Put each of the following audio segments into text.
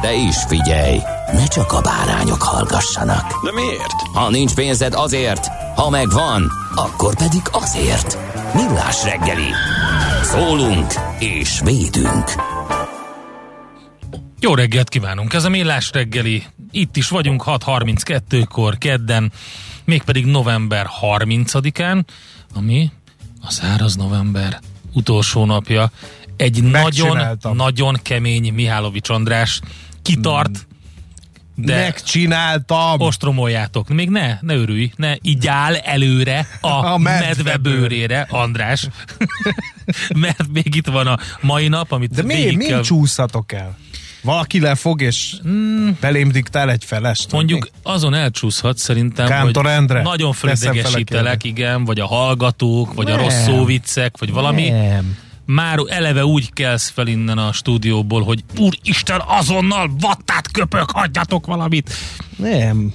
De is figyelj, ne csak a bárányok hallgassanak. De miért? Ha nincs pénzed azért, ha megvan, akkor pedig azért. Millás reggeli. Szólunk és védünk. Jó reggelt kívánunk! Ez a Millás reggeli. Itt is vagyunk 6.32-kor kedden, mégpedig november 30-án, ami a száraz november utolsó napja. Egy Megcsináltam. nagyon-nagyon kemény Mihálovics András kitart, de Megcsináltam! ostromoljátok. Még ne, ne örülj, ne így áll előre a, A a medve medve bőrére, András. Mert még itt van a mai nap, amit De mi, végig mi kell... csúszatok el? Valaki lefog és mm. belém diktál egy felest? Mondjuk azon elcsúszhat szerintem, Kántor hogy Endre, nagyon a fölidegesítelek, igen, vagy a hallgatók, vagy a Nem. rossz szóviccek, vagy valami. Nem. Már eleve úgy kelsz fel innen a stúdióból, hogy úristen, azonnal vattát köpök, adjatok valamit. Nem.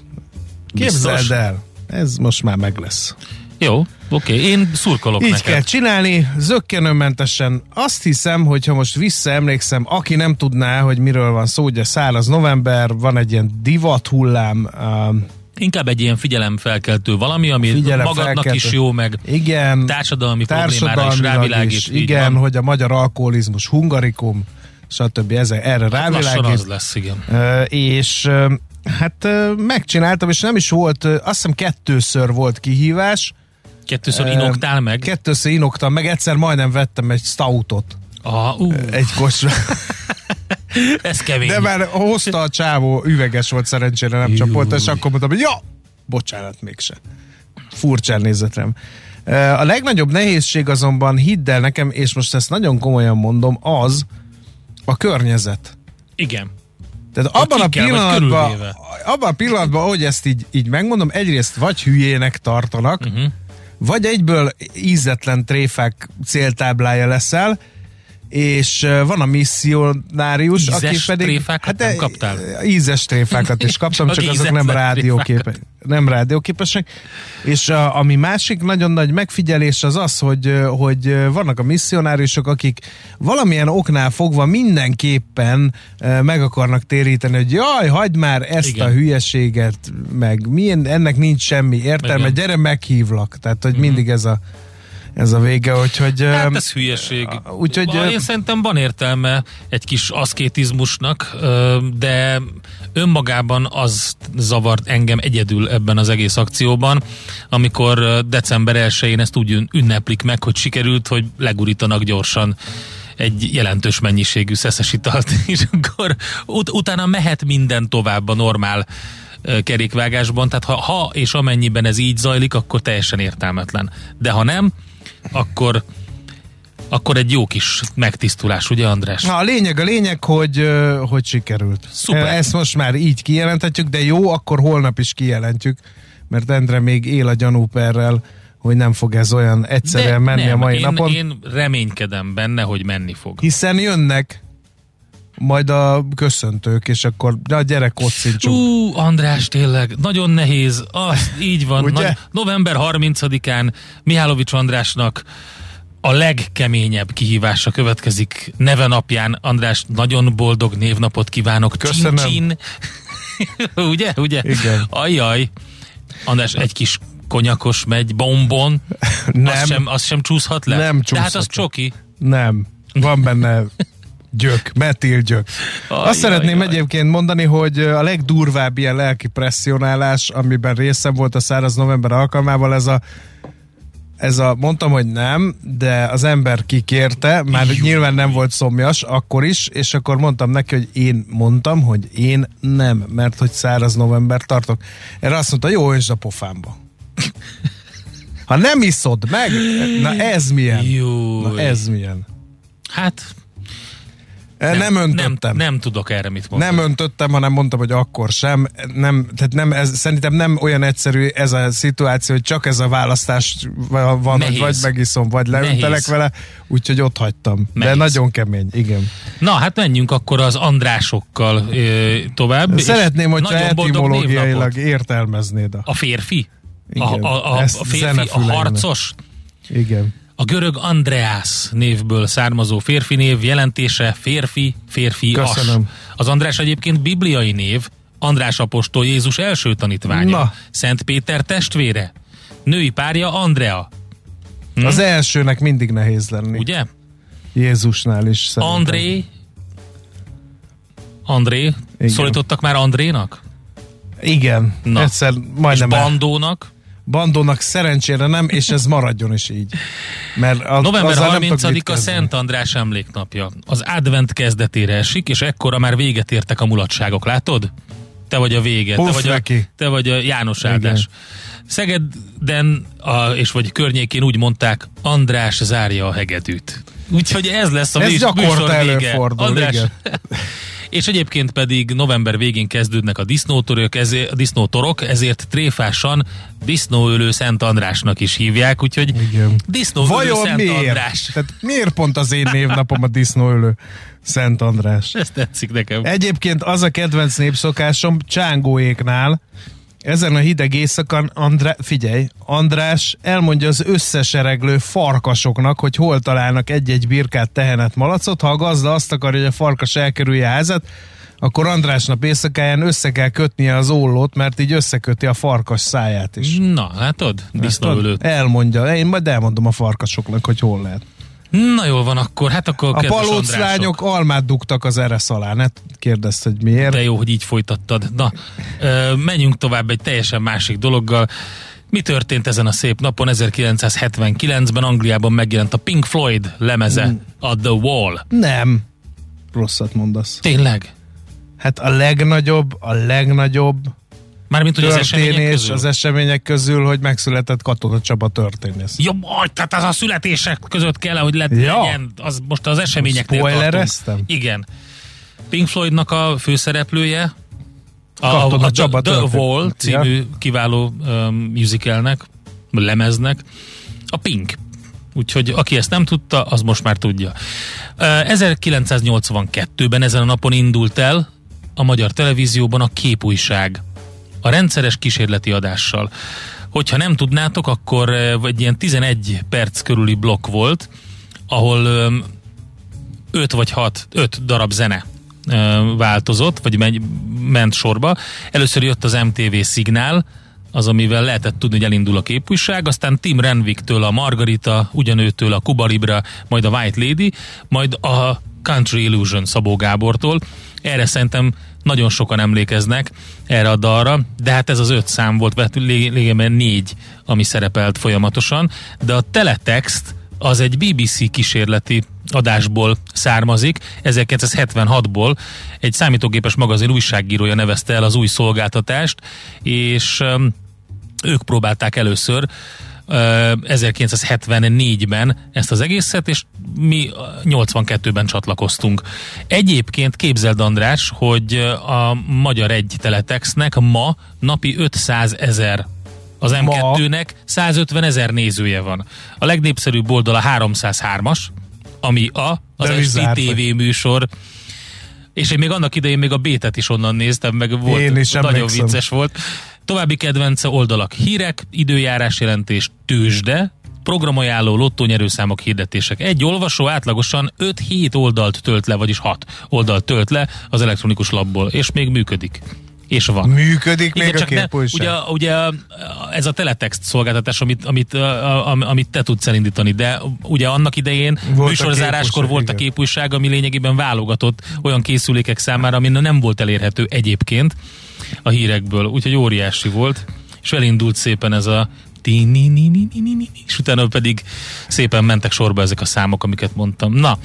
Képzeld Biztos? el. Ez most már meg lesz. Jó, oké, én szurkolok Így neked. kell csinálni, zöggenőmentesen. Azt hiszem, hogy ha most visszaemlékszem, aki nem tudná, hogy miről van szó, ugye száraz november, van egy ilyen divat hullám, um, Inkább egy ilyen figyelemfelkeltő valami, ami magadnak is jó, meg igen, társadalmi problémára is rávilágít. is, igen, van. hogy a magyar alkoholizmus hungarikum, stb. Ezek, erre Lassan rávilágít. az lesz, igen. És hát megcsináltam, és nem is volt, azt hiszem kettőször volt kihívás. Kettőször inoktál meg. Kettőször inoktam, meg egyszer majdnem vettem egy stoutot. Ah, ú, Egy kosra. ez kemény. De már hozta a csávó, üveges volt szerencsére, nem csapott, és akkor mondtam, hogy ja, bocsánat, mégse. Furcsán nézett rám. A legnagyobb nehézség azonban, hidd el nekem, és most ezt nagyon komolyan mondom, az a környezet. Igen. Tehát abban a, kell, pillanatban, abban a pillanatban, ahogy ezt így, így megmondom, egyrészt vagy hülyének tartanak, uh-huh. vagy egyből ízetlen tréfák céltáblája leszel, és van a misszionárius, Ízes aki pedig... tréfákat nem eh, kaptál? Ízes tréfákat is kaptam, Csak csak, azok nem, rádióképe, tréfákat. nem rádióképesek. És a, ami másik nagyon nagy megfigyelés az az, hogy, hogy vannak a misszionáriusok, akik valamilyen oknál fogva mindenképpen meg akarnak téríteni, hogy jaj, hagyd már ezt Igen. a hülyeséget, meg milyen, ennek nincs semmi értelme, Igen. gyere meghívlak. Tehát, hogy mindig ez a ez a vége, úgyhogy... Hát ez hülyeség. úgyhogy, ö, Én szerintem van értelme egy kis aszkétizmusnak, de önmagában az zavart engem egyedül ebben az egész akcióban, amikor december 1-én ezt úgy ün- ünneplik meg, hogy sikerült, hogy legurítanak gyorsan egy jelentős mennyiségű szeszes italt, és akkor ut- utána mehet minden tovább a normál kerékvágásban, tehát ha, ha és amennyiben ez így zajlik, akkor teljesen értelmetlen. De ha nem, akkor akkor egy jó kis megtisztulás, ugye András? Na, a lényeg a lényeg, hogy, hogy sikerült. Szuper. Ezt most már így kijelenthetjük, de jó, akkor holnap is kijelentjük, mert Endre még él a gyanúperrel, hogy nem fog ez olyan egyszerűen menni nem, a mai én, napon. én reménykedem benne, hogy menni fog. Hiszen jönnek majd a köszöntők, és akkor na gyere kocincsunk. Ú, András, tényleg, nagyon nehéz. Az, így van. Ugye? Nagy, november 30-án Mihálovics Andrásnak a legkeményebb kihívása következik neve napján. András, nagyon boldog névnapot kívánok. Köszönöm. Csin-csin. ugye, ugye? Igen. Ajaj. András, egy kis konyakos megy, bombon. Nem. Az sem, az sem csúszhat le? Nem De hát az csúszhat le. csoki. Nem. Van benne gyök, metil gyök. Ajj, Azt szeretném ajj, ajj. egyébként mondani, hogy a legdurvább ilyen lelki presszionálás, amiben részem volt a száraz november alkalmával, ez a ez a, mondtam, hogy nem, de az ember kikérte, már nyilván nem volt szomjas akkor is, és akkor mondtam neki, hogy én mondtam, hogy én nem, mert hogy száraz november tartok. Erre azt mondta, jó, öntsd a pofámba. Ha nem iszod meg, na ez milyen? Jó. Na ez milyen? Hát Nem, nem öntöttem. Nem, nem tudok erre mit mondani. Nem öntöttem, hanem mondtam, hogy akkor sem. Nem, tehát nem, ez, szerintem nem olyan egyszerű ez a szituáció, hogy csak ez a választás van, Nehéz. hogy vagy megiszom, vagy leöntelek Nehéz. vele, úgyhogy ott hagytam. Nehéz. De nagyon kemény, igen. Na, hát menjünk akkor az Andrásokkal ö, tovább. Szeretném, hogyha etimológiailag értelmeznéd. A, A férfi? A, Igen, a, a, ezt a férfi, a harcos? igen. A görög Andreas névből származó férfi név jelentése férfi, férfi Köszönöm. Az András egyébként bibliai név, András apostol Jézus első tanítványa. Na. Szent Péter testvére. Női párja Andrea. Hm? Az elsőnek mindig nehéz lenni. Ugye? Jézusnál is szerintem. André. André. Igen. Szólítottak már Andrénak? Igen, Na. egyszer És majdnem el- Bandónak? Bandónak szerencsére nem, és ez maradjon is így. Mert a, November azzal nem tudok 30-a mit kezdeni. Szent András emléknapja. Az advent kezdetére esik, és ekkora már véget értek a mulatságok, látod? Te vagy a vége, te vagy a, neki. te vagy a János áldás. Szegeden a, és vagy környékén úgy mondták, András zárja a hegedűt. Úgyhogy ez lesz a Ez műs- gyakorta műsor vége. előfordul, igen. És egyébként pedig november végén kezdődnek a disznótorok, ezért, a disznótorok, ezért tréfásan disznóölő Szent Andrásnak is hívják, úgyhogy Igen. disznóölő Vajon Szent miért? András. Tehát miért pont az én névnapom a disznóölő Szent András? Ez tetszik nekem. Egyébként az a kedvenc népszokásom Csángóéknál, ezen a hideg éjszakán, Andrá, figyelj, András elmondja az összesereglő farkasoknak, hogy hol találnak egy-egy birkát, tehenet, malacot. Ha a gazda azt akarja, hogy a farkas elkerülje a házat, akkor András nap éjszakáján össze kell kötnie az ollót, mert így összeköti a farkas száját is. Na, látod? Disznóölőt. Elmondja, én majd elmondom a farkasoknak, hogy hol lehet. Na jól van akkor, hát akkor A palóc lányok almát dugtak az eresz alá, ne kérdezd, hogy miért. De jó, hogy így folytattad. Na, menjünk tovább egy teljesen másik dologgal. Mi történt ezen a szép napon? 1979-ben Angliában megjelent a Pink Floyd lemeze, Mm. a The Wall. Nem. Rosszat mondasz. Tényleg? Hát a legnagyobb, a legnagyobb Mármint, hogy az események közül? az események közül, hogy megszületett Katona Csaba történész. Ja, majd, tehát az a születések között kell, hogy le, Ja. legyen, az most az eseményeknél Spoilereztem? Igen. Pink Floydnak a főszereplője, a, a, a, a Csaba The, The. Wall című kiváló um, musicalnek, lemeznek, a Pink. Úgyhogy aki ezt nem tudta, az most már tudja. Uh, 1982-ben ezen a napon indult el a magyar televízióban a képújság. A rendszeres kísérleti adással. Hogyha nem tudnátok, akkor egy ilyen 11 perc körüli blokk volt, ahol um, 5 vagy 6, 5 darab zene változott, vagy megy, ment sorba. Először jött az MTV szignál, az, amivel lehetett tudni, hogy elindul a képújság, aztán Tim Renwicktől a Margarita, ugyanőtől a Kuba Libra, majd a White Lady, majd a Country Illusion Szabó Gábortól. Erre szerintem nagyon sokan emlékeznek erre a dalra, de hát ez az öt szám volt, lényegében négy, ami szerepelt folyamatosan, de a teletext az egy BBC kísérleti adásból származik, 1976-ból egy számítógépes magazin újságírója nevezte el az új szolgáltatást, és ők próbálták először 1974-ben ezt az egészet, és mi uh, 82-ben csatlakoztunk. Egyébként képzeld András, hogy a Magyar Egy Teletextnek ma napi 500 ezer az M2-nek 150 ezer nézője van. A legnépszerűbb oldal a 303-as, ami a, az De esti lezártak. TV műsor, és én még annak idején még a B-t is onnan néztem, meg volt, Én is nagyon vicces volt. További kedvence oldalak hírek, időjárás jelentés, tőzsde, programajánló, lottónyerőszámok, hirdetések. Egy olvasó átlagosan 5-7 oldalt tölt le, vagyis 6 oldalt tölt le az elektronikus labból, és még működik. és van. Működik még Igen, a csak ne, képújság? ugye, ugye ez a teletext szolgáltatás, amit, amit, a- a- amit te tudsz elindítani, de ugye annak idején Volt a műsorzáráskor képújság, volt a képújság, ami lényegében válogatott olyan készülékek számára, ami nem volt elérhető egyébként a hírekből, úgyhogy óriási volt, és elindult szépen ez a és utána pedig szépen mentek sorba ezek a számok, amiket mondtam. Na,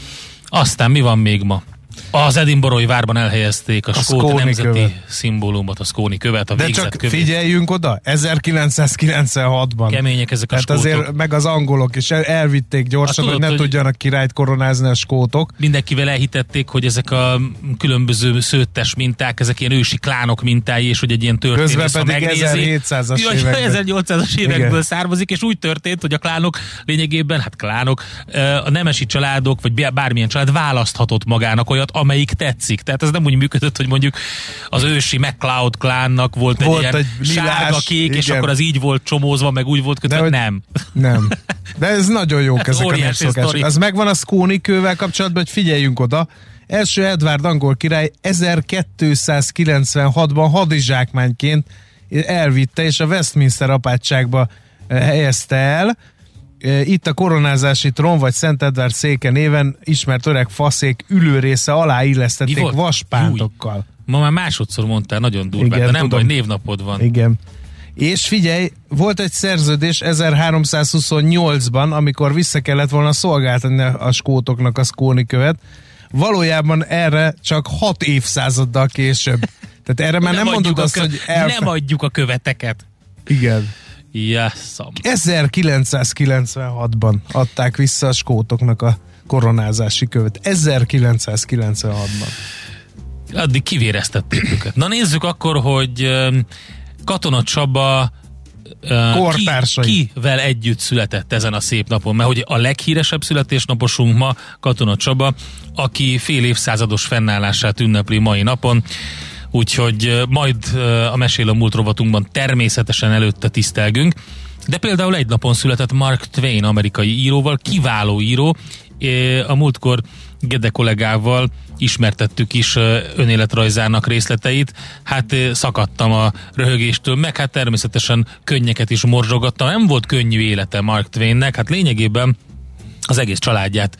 aztán mi van még ma? Az Edinburghi várban elhelyezték a, a skót Skóni nemzeti követ. szimbólumot, a skóni követ, a De csak kövét. figyeljünk oda, 1996-ban. Kemények ezek a Tehát skótok. azért meg az angolok is el, elvitték gyorsan, tudod, hogy ne hogy- tudjanak királyt koronázni a skótok. mindenkivel elhitették, hogy ezek a különböző szőttes minták, ezek ilyen ősi klánok mintái, és hogy egy ilyen történet. Közben pedig 1700-as Jaj, években. 1800-as évekből Igen. származik, és úgy történt, hogy a klánok lényegében, hát klánok, a nemesi családok, vagy bármilyen család választhatott magának olyat, amelyik tetszik. Tehát ez nem úgy működött, hogy mondjuk az ősi MacLeod klánnak volt egy Volt ilyen egy sárga lilás, kék, és igen. akkor az így volt csomózva, meg úgy volt kötve, hogy- nem. Nem. De ez nagyon jó ezek a népszokások. Az megvan a Skóni kővel kapcsolatban, hogy figyeljünk oda. Első Edvárd angol király 1296-ban hadizsákmányként elvitte, és a Westminster apátságba eh, helyezte el. Itt a koronázási tron vagy Szent Edvárd széke néven ismert öreg faszék ülőrésze alá illesztették vaspántokkal. Ma már másodszor mondtál, nagyon durván, Igen, de nem tudom. baj, névnapod van. Igen. És figyelj, volt egy szerződés 1328-ban, amikor vissza kellett volna szolgáltatni a skótoknak a skóni követ. Valójában erre csak hat évszázaddal később. Tehát erre már nem, mondod adjuk a azt, kö- hogy el... Nem adjuk a követeket. Igen. Jasszam. 1996-ban adták vissza a skótoknak a koronázási követ. 1996-ban. Addig kivéreztették őket. Na nézzük akkor, hogy Katona Csaba Kortársai. ki, kivel együtt született ezen a szép napon, mert hogy a leghíresebb születésnaposunk ma Katona Csaba, aki fél évszázados fennállását ünnepli mai napon, úgyhogy majd a Mesél a múlt rovatunkban természetesen előtte tisztelgünk, de például egy napon született Mark Twain, amerikai íróval, kiváló író, a múltkor Gede kollégával ismertettük is önéletrajzának részleteit. Hát szakadtam a röhögéstől, meg hát természetesen könnyeket is morzsogattam. Nem volt könnyű élete Mark Twainnek, hát lényegében az egész családját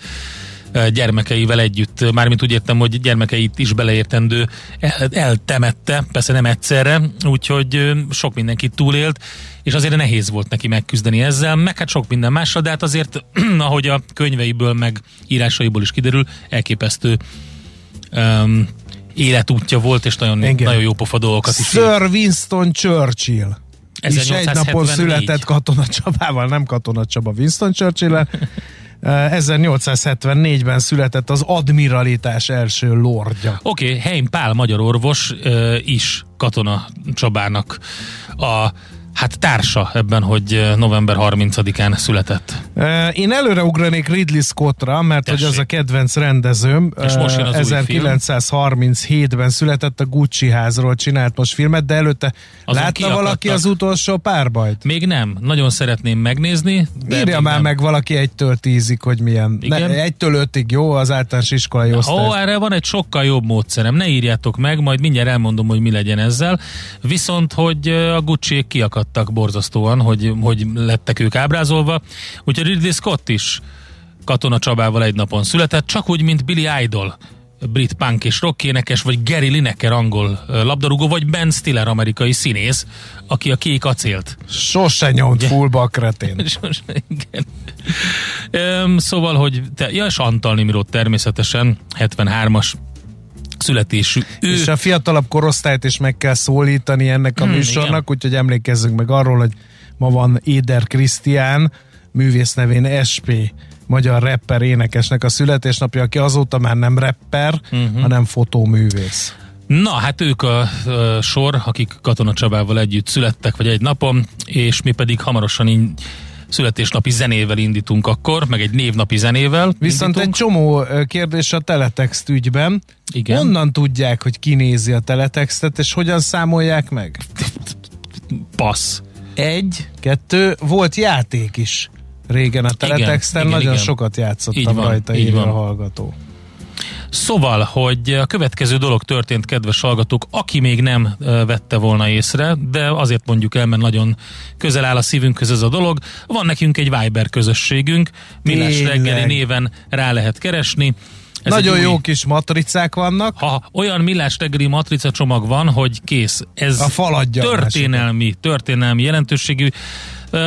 gyermekeivel együtt, mármint úgy értem, hogy gyermekeit is beleértendő el, eltemette, persze nem egyszerre, úgyhogy sok mindenkit túlélt, és azért nehéz volt neki megküzdeni ezzel, meg hát sok minden mással, de hát azért, ahogy a könyveiből, meg írásaiból is kiderül, elképesztő um, életútja volt, és nagyon, Igen. nagyon jó pofa dolgokat is. Sir Winston Churchill. És egy 1874. napon született Katona Csabával, nem Katona Csaba, Winston churchill 1874-ben született az admiralitás első lordja. Oké, okay, Heim Pál magyar orvos is Katona Csabának a hát társa ebben, hogy ö, november 30-án született. Ö, Én előre ugranék Ridley Scottra, mert Tessék. hogy az a kedvenc rendezőm. És most jön az új film. 1937-ben született a Gucci házról csinált most filmet, de előtte Azon látta valaki az utolsó párbajt? Még nem, nagyon szeretném megnézni, de Írja már nem. meg valaki egytől tízig, hogy milyen. Ne, Igen? egytől ötig jó az általános iskolai osztály. Ó, erre van egy sokkal jobb módszerem, ne írjátok meg, majd mindjárt elmondom, hogy mi legyen ezzel. Viszont, hogy a gucci kiakadtak borzasztóan, hogy, hogy lettek ők ábrázolva. Úgyhogy Ridley Scott is Katona Csabával egy napon született, csak úgy, mint Billy Idol, brit punk és rock énekes, vagy Gary Lineker angol labdarúgó, vagy Ben Stiller amerikai színész, aki a kék acélt Sose nyomt fullba a kretén. Sose, igen. Öm, szóval, hogy te, ja, és Antal Nimrót természetesen, 73-as születésű. Ő, És a fiatalabb korosztályt is meg kell szólítani ennek a Hmm, műsornak, igen. úgyhogy emlékezzünk meg arról, hogy ma van Éder Krisztián, művész nevén SP, magyar rapper énekesnek a születésnapja, aki azóta már nem rapper, uh-huh. hanem fotóművész. Na, hát ők a, a sor, akik Katona Csabával együtt születtek, vagy egy napon, és mi pedig hamarosan így születésnapi zenével indítunk akkor, meg egy névnapi zenével Viszont egy indítunk. csomó ö, kérdés a teletext ügyben. Igen. Honnan tudják, hogy kinézi a teletextet, és hogyan számolják meg? Passz. Egy, kettő, volt játék is régen a teletexten, igen, nagyon igen. sokat Így játszottam van, rajta, így írja a hallgató. Szóval, hogy a következő dolog történt, kedves hallgatók, aki még nem vette volna észre, de azért mondjuk el, mert nagyon közel áll a szívünkhöz ez a dolog. Van nekünk egy Viber közösségünk, Millás reggeli néven rá lehet keresni. Ez Nagyon egy új- jó kis matricák vannak. ha olyan millás reggeli matrica csomag van, hogy kész. Ez A fal adja a történelmi, történelmi jelentőségű.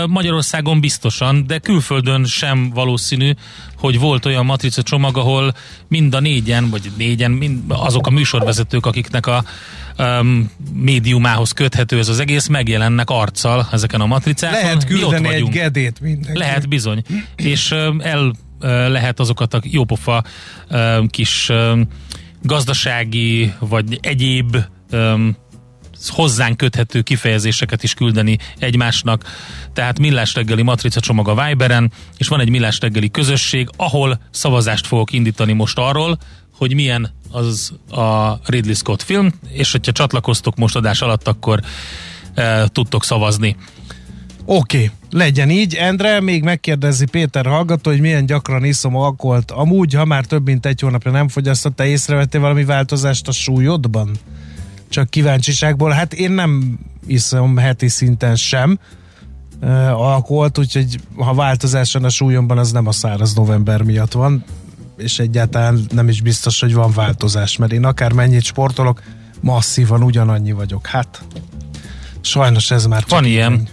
Magyarországon biztosan, de külföldön sem valószínű, hogy volt olyan matrica csomag, ahol mind a négyen, vagy négyen, mind azok a műsorvezetők, akiknek a um, médiumához köthető ez az egész, megjelennek arccal ezeken a matricákon. Lehet küldeni egy gedét mindenki. Lehet bizony. És ö, el lehet azokat a jópofa ö, kis ö, gazdasági vagy egyéb ö, hozzánk köthető kifejezéseket is küldeni egymásnak. Tehát Millás reggeli matrica csomag a Viberen, és van egy Millás reggeli közösség, ahol szavazást fogok indítani most arról, hogy milyen az a Ridley Scott film, és hogyha csatlakoztok most adás alatt, akkor e, tudtok szavazni. Oké, okay, legyen így. Endre még megkérdezi Péter hallgató, hogy milyen gyakran iszom alkoholt. Amúgy, ha már több mint egy hónapja nem fogyasztott, te észrevettél valami változást a súlyodban? Csak kíváncsiságból. Hát én nem iszom heti szinten sem uh, alkoholt, úgyhogy ha változás van a súlyomban, az nem a száraz november miatt van, és egyáltalán nem is biztos, hogy van változás, mert én akár mennyit sportolok, masszívan ugyanannyi vagyok. Hát, sajnos ez már Van ilyen. megy.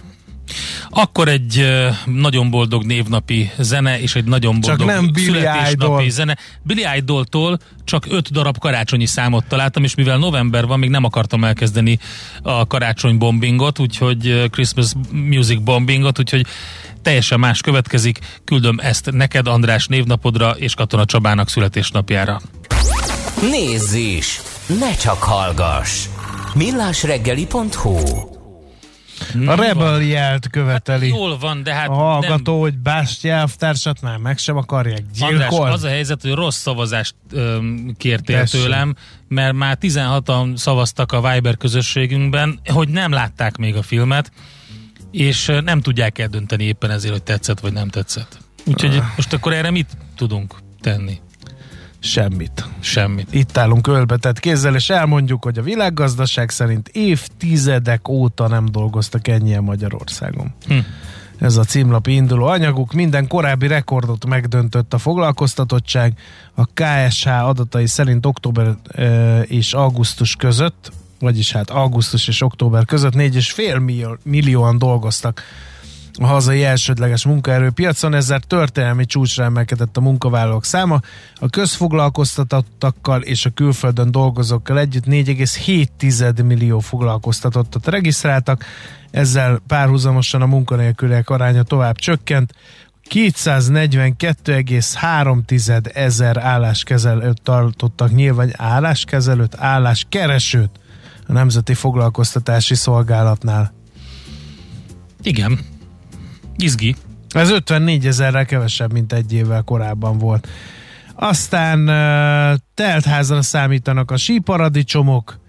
Akkor egy nagyon boldog névnapi zene, és egy nagyon Csak boldog nem Billy születésnapi Idol. zene. Billy Idoltól csak öt darab karácsonyi számot találtam, és mivel november van, még nem akartam elkezdeni a karácsony bombingot, úgyhogy Christmas Music bombingot, úgyhogy teljesen más következik. Küldöm ezt neked, András névnapodra, és Katona Csabának születésnapjára. Nézz is! Ne csak hallgass! millásreggeli.hu A Rebel jelt követeli. Jól van, de hát a hallgató, hogy Bást jelvtársat már meg sem akarják András, gyilkolni. az a helyzet, hogy rossz szavazást öm, kértél Tessék. tőlem, mert már 16-an szavaztak a Viber közösségünkben, hogy nem látták még a filmet, és nem tudják eldönteni éppen ezért, hogy tetszett vagy nem tetszett. Úgyhogy Ah. most akkor erre mit tudunk tenni? Semmit. Semmit. Itt állunk ölbetett kézzel, és elmondjuk, hogy a világgazdaság szerint évtizedek óta nem dolgoztak ennyien Magyarországon. Hm. Ez a címlapi induló anyaguk. Minden korábbi rekordot megdöntött a foglalkoztatottság. A KSH adatai szerint október és augusztus között, vagyis hát augusztus és október között 4,5 millió, millióan dolgoztak a hazai elsődleges munkaerőpiacon, ezzel történelmi csúcsra emelkedett a munkavállalók száma. A közfoglalkoztatottakkal és a külföldön dolgozókkal együtt 4,7 millió foglalkoztatottat regisztráltak, ezzel párhuzamosan a munkanélküliek aránya tovább csökkent, 242,3 ezer álláskezelőt tartottak nyilván álláskezelőt, álláskeresőt a Nemzeti Foglalkoztatási Szolgálatnál. Igen. Izgi. Ez 54 ezerrel kevesebb, mint egy évvel korábban volt. Aztán uh, teltházra számítanak a síparadicsomok,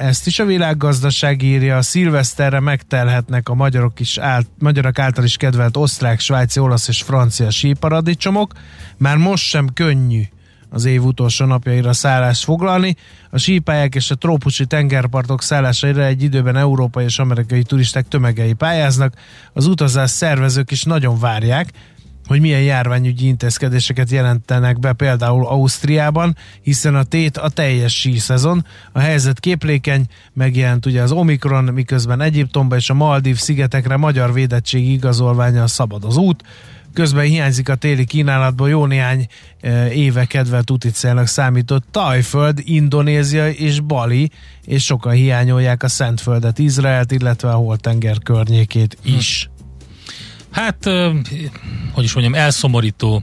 ezt is a világgazdaság írja, a szilveszterre megtelhetnek a magyarok, is áll, magyarok által is kedvelt osztrák, svájci, olasz és francia síparadicsomok. Már most sem könnyű az év utolsó napjaira szállást foglalni. A sípályák és a trópusi tengerpartok szállásaira egy időben európai és amerikai turisták tömegei pályáznak. Az utazás szervezők is nagyon várják, hogy milyen járványügyi intézkedéseket jelentenek be például Ausztriában, hiszen a tét a teljes síszezon. A helyzet képlékeny, megjelent ugye az Omikron, miközben Egyiptomba és a Maldív szigetekre magyar védettségi igazolványa szabad az út. Közben hiányzik a téli kínálatból jó néhány e, éve kedvelt úticélnak számított Tajföld, Indonézia és Bali, és sokan hiányolják a Szentföldet, Izraelt, illetve a Holtenger környékét is. Hát, hogy is mondjam, elszomorító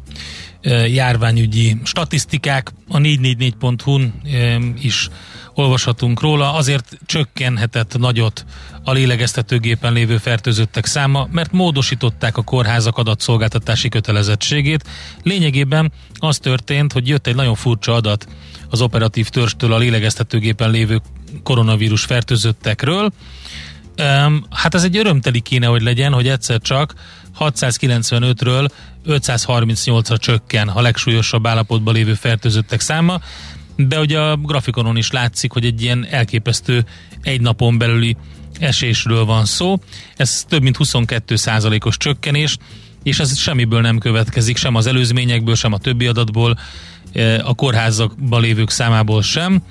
járványügyi statisztikák a 444.hu-n ö, is olvashatunk róla, azért csökkenhetett nagyot a lélegeztetőgépen lévő fertőzöttek száma, mert módosították a kórházak adatszolgáltatási kötelezettségét. Lényegében az történt, hogy jött egy nagyon furcsa adat az operatív törstől a lélegeztetőgépen lévő koronavírus fertőzöttekről, hát ez egy örömteli kéne, hogy legyen, hogy egyszer csak 695-ről 538-ra csökken a legsúlyosabb állapotban lévő fertőzöttek száma, de ugye a grafikonon is látszik, hogy egy ilyen elképesztő egy napon belüli esésről van szó. Ez több mint 22 os csökkenés, és ez semmiből nem következik, sem az előzményekből, sem a többi adatból, a kórházakban lévők számából sem.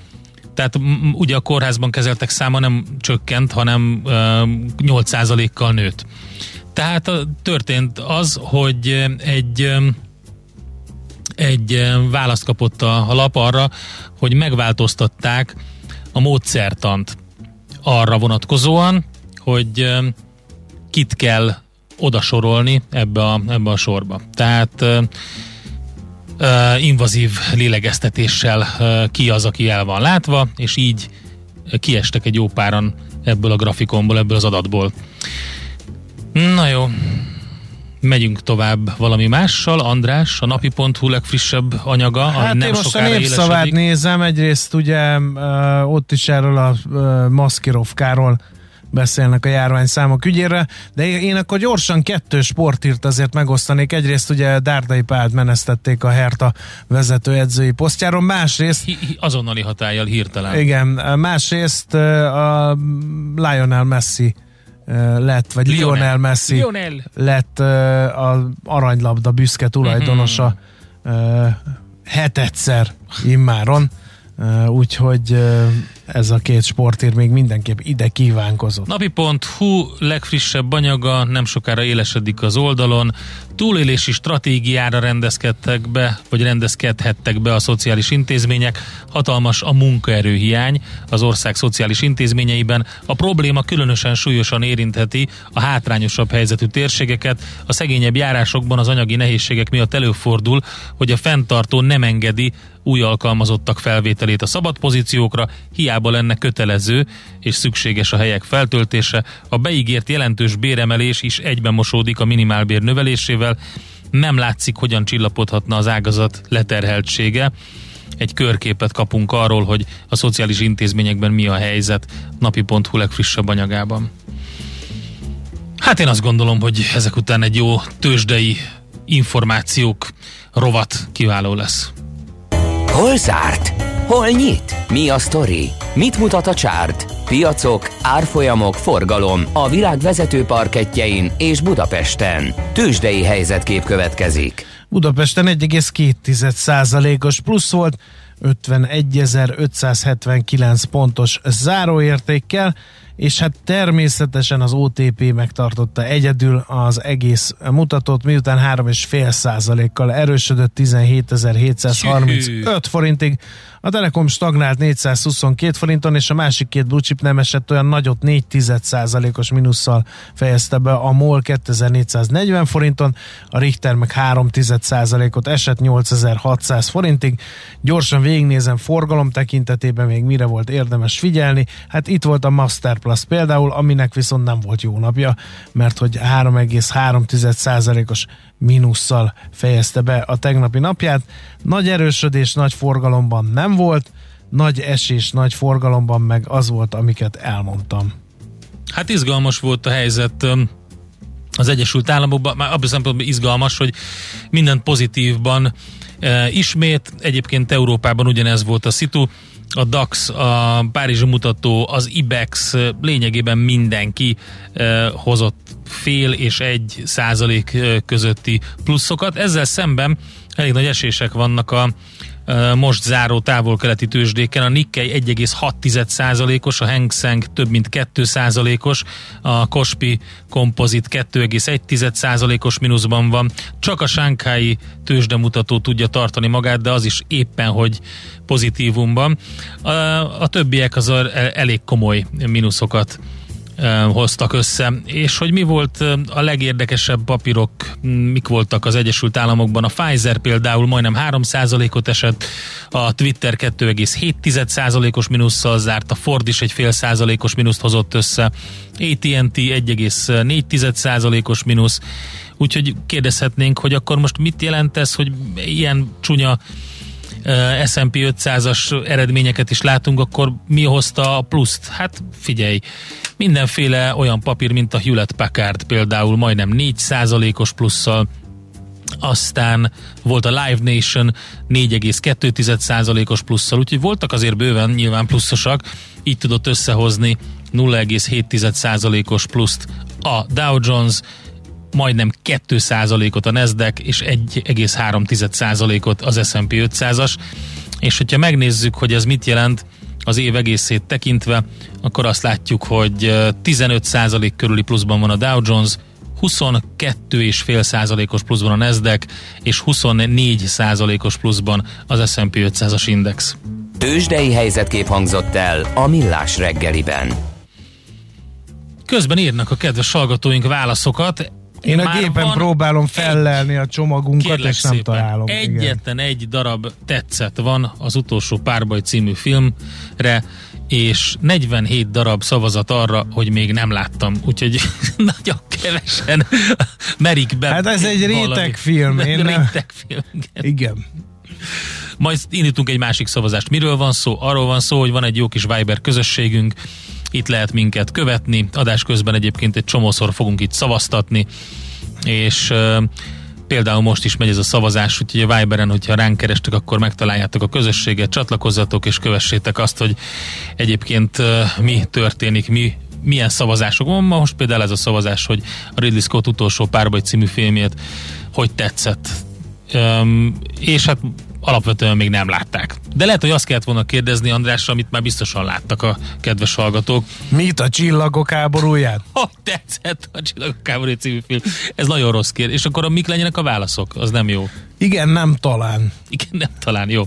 Tehát ugye a kórházban kezeltek száma nem csökkent, hanem 8%-kal nőtt. Tehát történt az, hogy egy egy választ kapott a, a lap arra, hogy megváltoztatták a módszertant arra vonatkozóan, hogy kit kell odasorolni ebbe a, ebbe a sorba. Tehát uh, invazív lélegeztetéssel ki az, aki el van látva, és így kiestek egy jó páran ebből a grafikonból, ebből az adatból. Na jó, megyünk tovább valami mással. András, a napi.hu legfrissebb anyaga, hát ami nem én most a népszavát élesedik. nézem, egyrészt ugye ott is erről a maszkirovkáról beszélnek a járvány számok ügyére, de én akkor gyorsan kettő sportírt azért megosztanék. Egyrészt ugye Dárdai Pált menesztették a Herta vezetőedzői posztjáról, másrészt Hi- hi- azonnali hatállyal hirtelen. igen, másrészt a Lionel Messi lett, vagy Lionel, Lionel Messi Lionel. lett a aranylabda büszke tulajdonosa uh, hetedszer immáron. Úgyhogy ez a két sportír még mindenképp ide kívánkozott. Napi.hu legfrissebb anyaga nem sokára élesedik az oldalon. Túlélési stratégiára rendezkedtek be, vagy rendezkedhettek be a szociális intézmények. Hatalmas a munkaerőhiány az ország szociális intézményeiben. A probléma különösen súlyosan érintheti a hátrányosabb helyzetű térségeket. A szegényebb járásokban az anyagi nehézségek miatt előfordul, hogy a fenntartó nem engedi új alkalmazottak felvételét a szabad pozíciókra, hiába lenne kötelező és szükséges a helyek feltöltése. A beígért jelentős béremelés is egyben mosódik a minimálbér növelésével. Nem látszik, hogyan csillapodhatna az ágazat leterheltsége. Egy körképet kapunk arról, hogy a szociális intézményekben mi a helyzet napi.hu legfrissebb anyagában. Hát én azt gondolom, hogy ezek után egy jó tőzsdei információk rovat kiváló lesz. Hol zárt? Hol nyit? Mi a sztori? Mit mutat a csárt? Piacok, árfolyamok, forgalom a világ vezető parketjein és Budapesten. Tősdei helyzetkép következik. Budapesten 1,2%-os plusz volt, 51.579 pontos záróértékkel, és hát természetesen az OTP megtartotta egyedül az egész mutatót, miután 3,5 százalékkal erősödött 17.735 forintig. A Telekom stagnált 422 forinton, és a másik két blue chip nem esett olyan nagyot, 4 os mínusszal fejezte be a MOL 2440 forinton, a Richter meg 3 ot esett 8600 forintig. Gyorsan végignézem forgalom tekintetében még mire volt érdemes figyelni. Hát itt volt a Masterplus például, aminek viszont nem volt jó napja, mert hogy 3,3%-os mínusszal fejezte be a tegnapi napját. Nagy erősödés, nagy forgalomban nem volt, nagy esés, nagy forgalomban meg az volt, amiket elmondtam. Hát izgalmas volt a helyzet az Egyesült Államokban, már abban szempontból izgalmas, hogy minden pozitívban e, ismét, egyébként Európában ugyanez volt a szitu, a DAX, a Párizsi mutató, az IBEX, e, lényegében mindenki e, hozott fél és egy százalék közötti pluszokat. Ezzel szemben elég nagy esések vannak a most záró távol-keleti tőzsdéken. A Nikkei 1,6%-os, a Hang Seng több mint 2%-os, a Kospi Composite 2,1%-os mínuszban van. Csak a Sánkhái tőzsdemutató tudja tartani magát, de az is éppen, hogy pozitívumban. A, a többiek az elég komoly mínuszokat hoztak össze. És hogy mi volt a legérdekesebb papírok, mik voltak az Egyesült Államokban. A Pfizer például majdnem 3%-ot esett, a Twitter 2,7%-os mínusszal zárt, a Ford is egy fél százalékos mínuszt hozott össze, AT&T 1,4%-os mínusz, úgyhogy kérdezhetnénk, hogy akkor most mit jelent ez, hogy ilyen csúnya S&P 500-as eredményeket is látunk, akkor mi hozta a pluszt? Hát figyelj, mindenféle olyan papír, mint a Hewlett Packard például majdnem 4%-os plusszal, aztán volt a Live Nation 4,2%-os plusszal, úgyhogy voltak azért bőven nyilván pluszosak, így tudott összehozni 0,7%-os pluszt a Dow Jones, majdnem 2%-ot a Nasdaq, és 1,3%-ot az S&P 500-as. És hogyha megnézzük, hogy ez mit jelent az év egészét tekintve, akkor azt látjuk, hogy 15% körüli pluszban van a Dow Jones, 22,5 százalékos pluszban a Nasdaq, és 24 százalékos pluszban az S&P 500-as index. Tőzsdei helyzetkép hangzott el a Millás reggeliben. Közben írnak a kedves hallgatóink válaszokat. Én a gépen próbálom fellelni a csomagunkat, és nem szépen, találom. Egyetlen igen. egy darab tetszett van az utolsó párbaj című filmre, és 47 darab szavazat arra, hogy még nem láttam, úgyhogy nagyon kevesen merik be. Hát ez egy rétegfilm. Én rétegfilm. Igen. igen. Majd indítunk egy másik szavazást. Miről van szó? Arról van szó, hogy van egy jó kis Viber közösségünk, itt lehet minket követni, adás közben egyébként egy csomószor fogunk itt szavaztatni, és Például most is megy ez a szavazás, úgyhogy a Viberen, hogyha ránk kerestek, akkor megtaláljátok a közösséget, csatlakozzatok és kövessétek azt, hogy egyébként mi történik, mi milyen szavazások van. Most például ez a szavazás, hogy a Ridley Scott utolsó párbaj című filmjét hogy tetszett. Um, és hát alapvetően még nem látták. De lehet, hogy azt kellett volna kérdezni Andrásra, amit már biztosan láttak a kedves hallgatók. Mit a csillagok háborúját? Ha tetszett a csillagok háború című film. Ez nagyon rossz kérdés. És akkor mik legyenek a válaszok? Az nem jó. Igen, nem talán. Igen, nem talán, jó.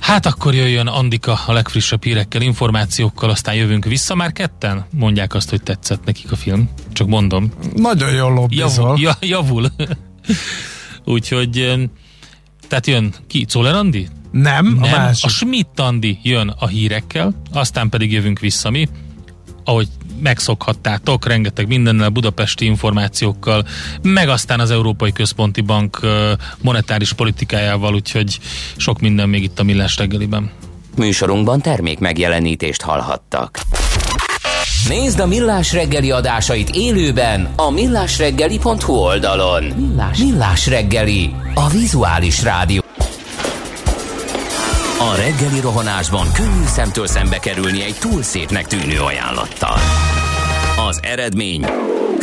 Hát akkor jöjjön Andika a legfrissebb hírekkel, információkkal, aztán jövünk vissza már ketten? Mondják azt, hogy tetszett nekik a film. Csak mondom. Nagyon jól lobbizol. Javul. javul. Úgyhogy tehát jön ki? Czoller Andi? Nem, Nem, a másik. A Schmidt Andi jön a hírekkel, aztán pedig jövünk vissza mi, ahogy megszokhattátok, rengeteg mindennel, budapesti információkkal, meg aztán az Európai Központi Bank monetáris politikájával, úgyhogy sok minden még itt a Millás reggeliben. Műsorunkban termék megjelenítést hallhattak. Nézd a Millás reggeli adásait élőben a millásreggeli.hu oldalon. Millás, Millás reggeli, a vizuális rádió. A reggeli rohanásban könnyű szemtől szembe kerülni egy túl szépnek tűnő ajánlattal. Az eredmény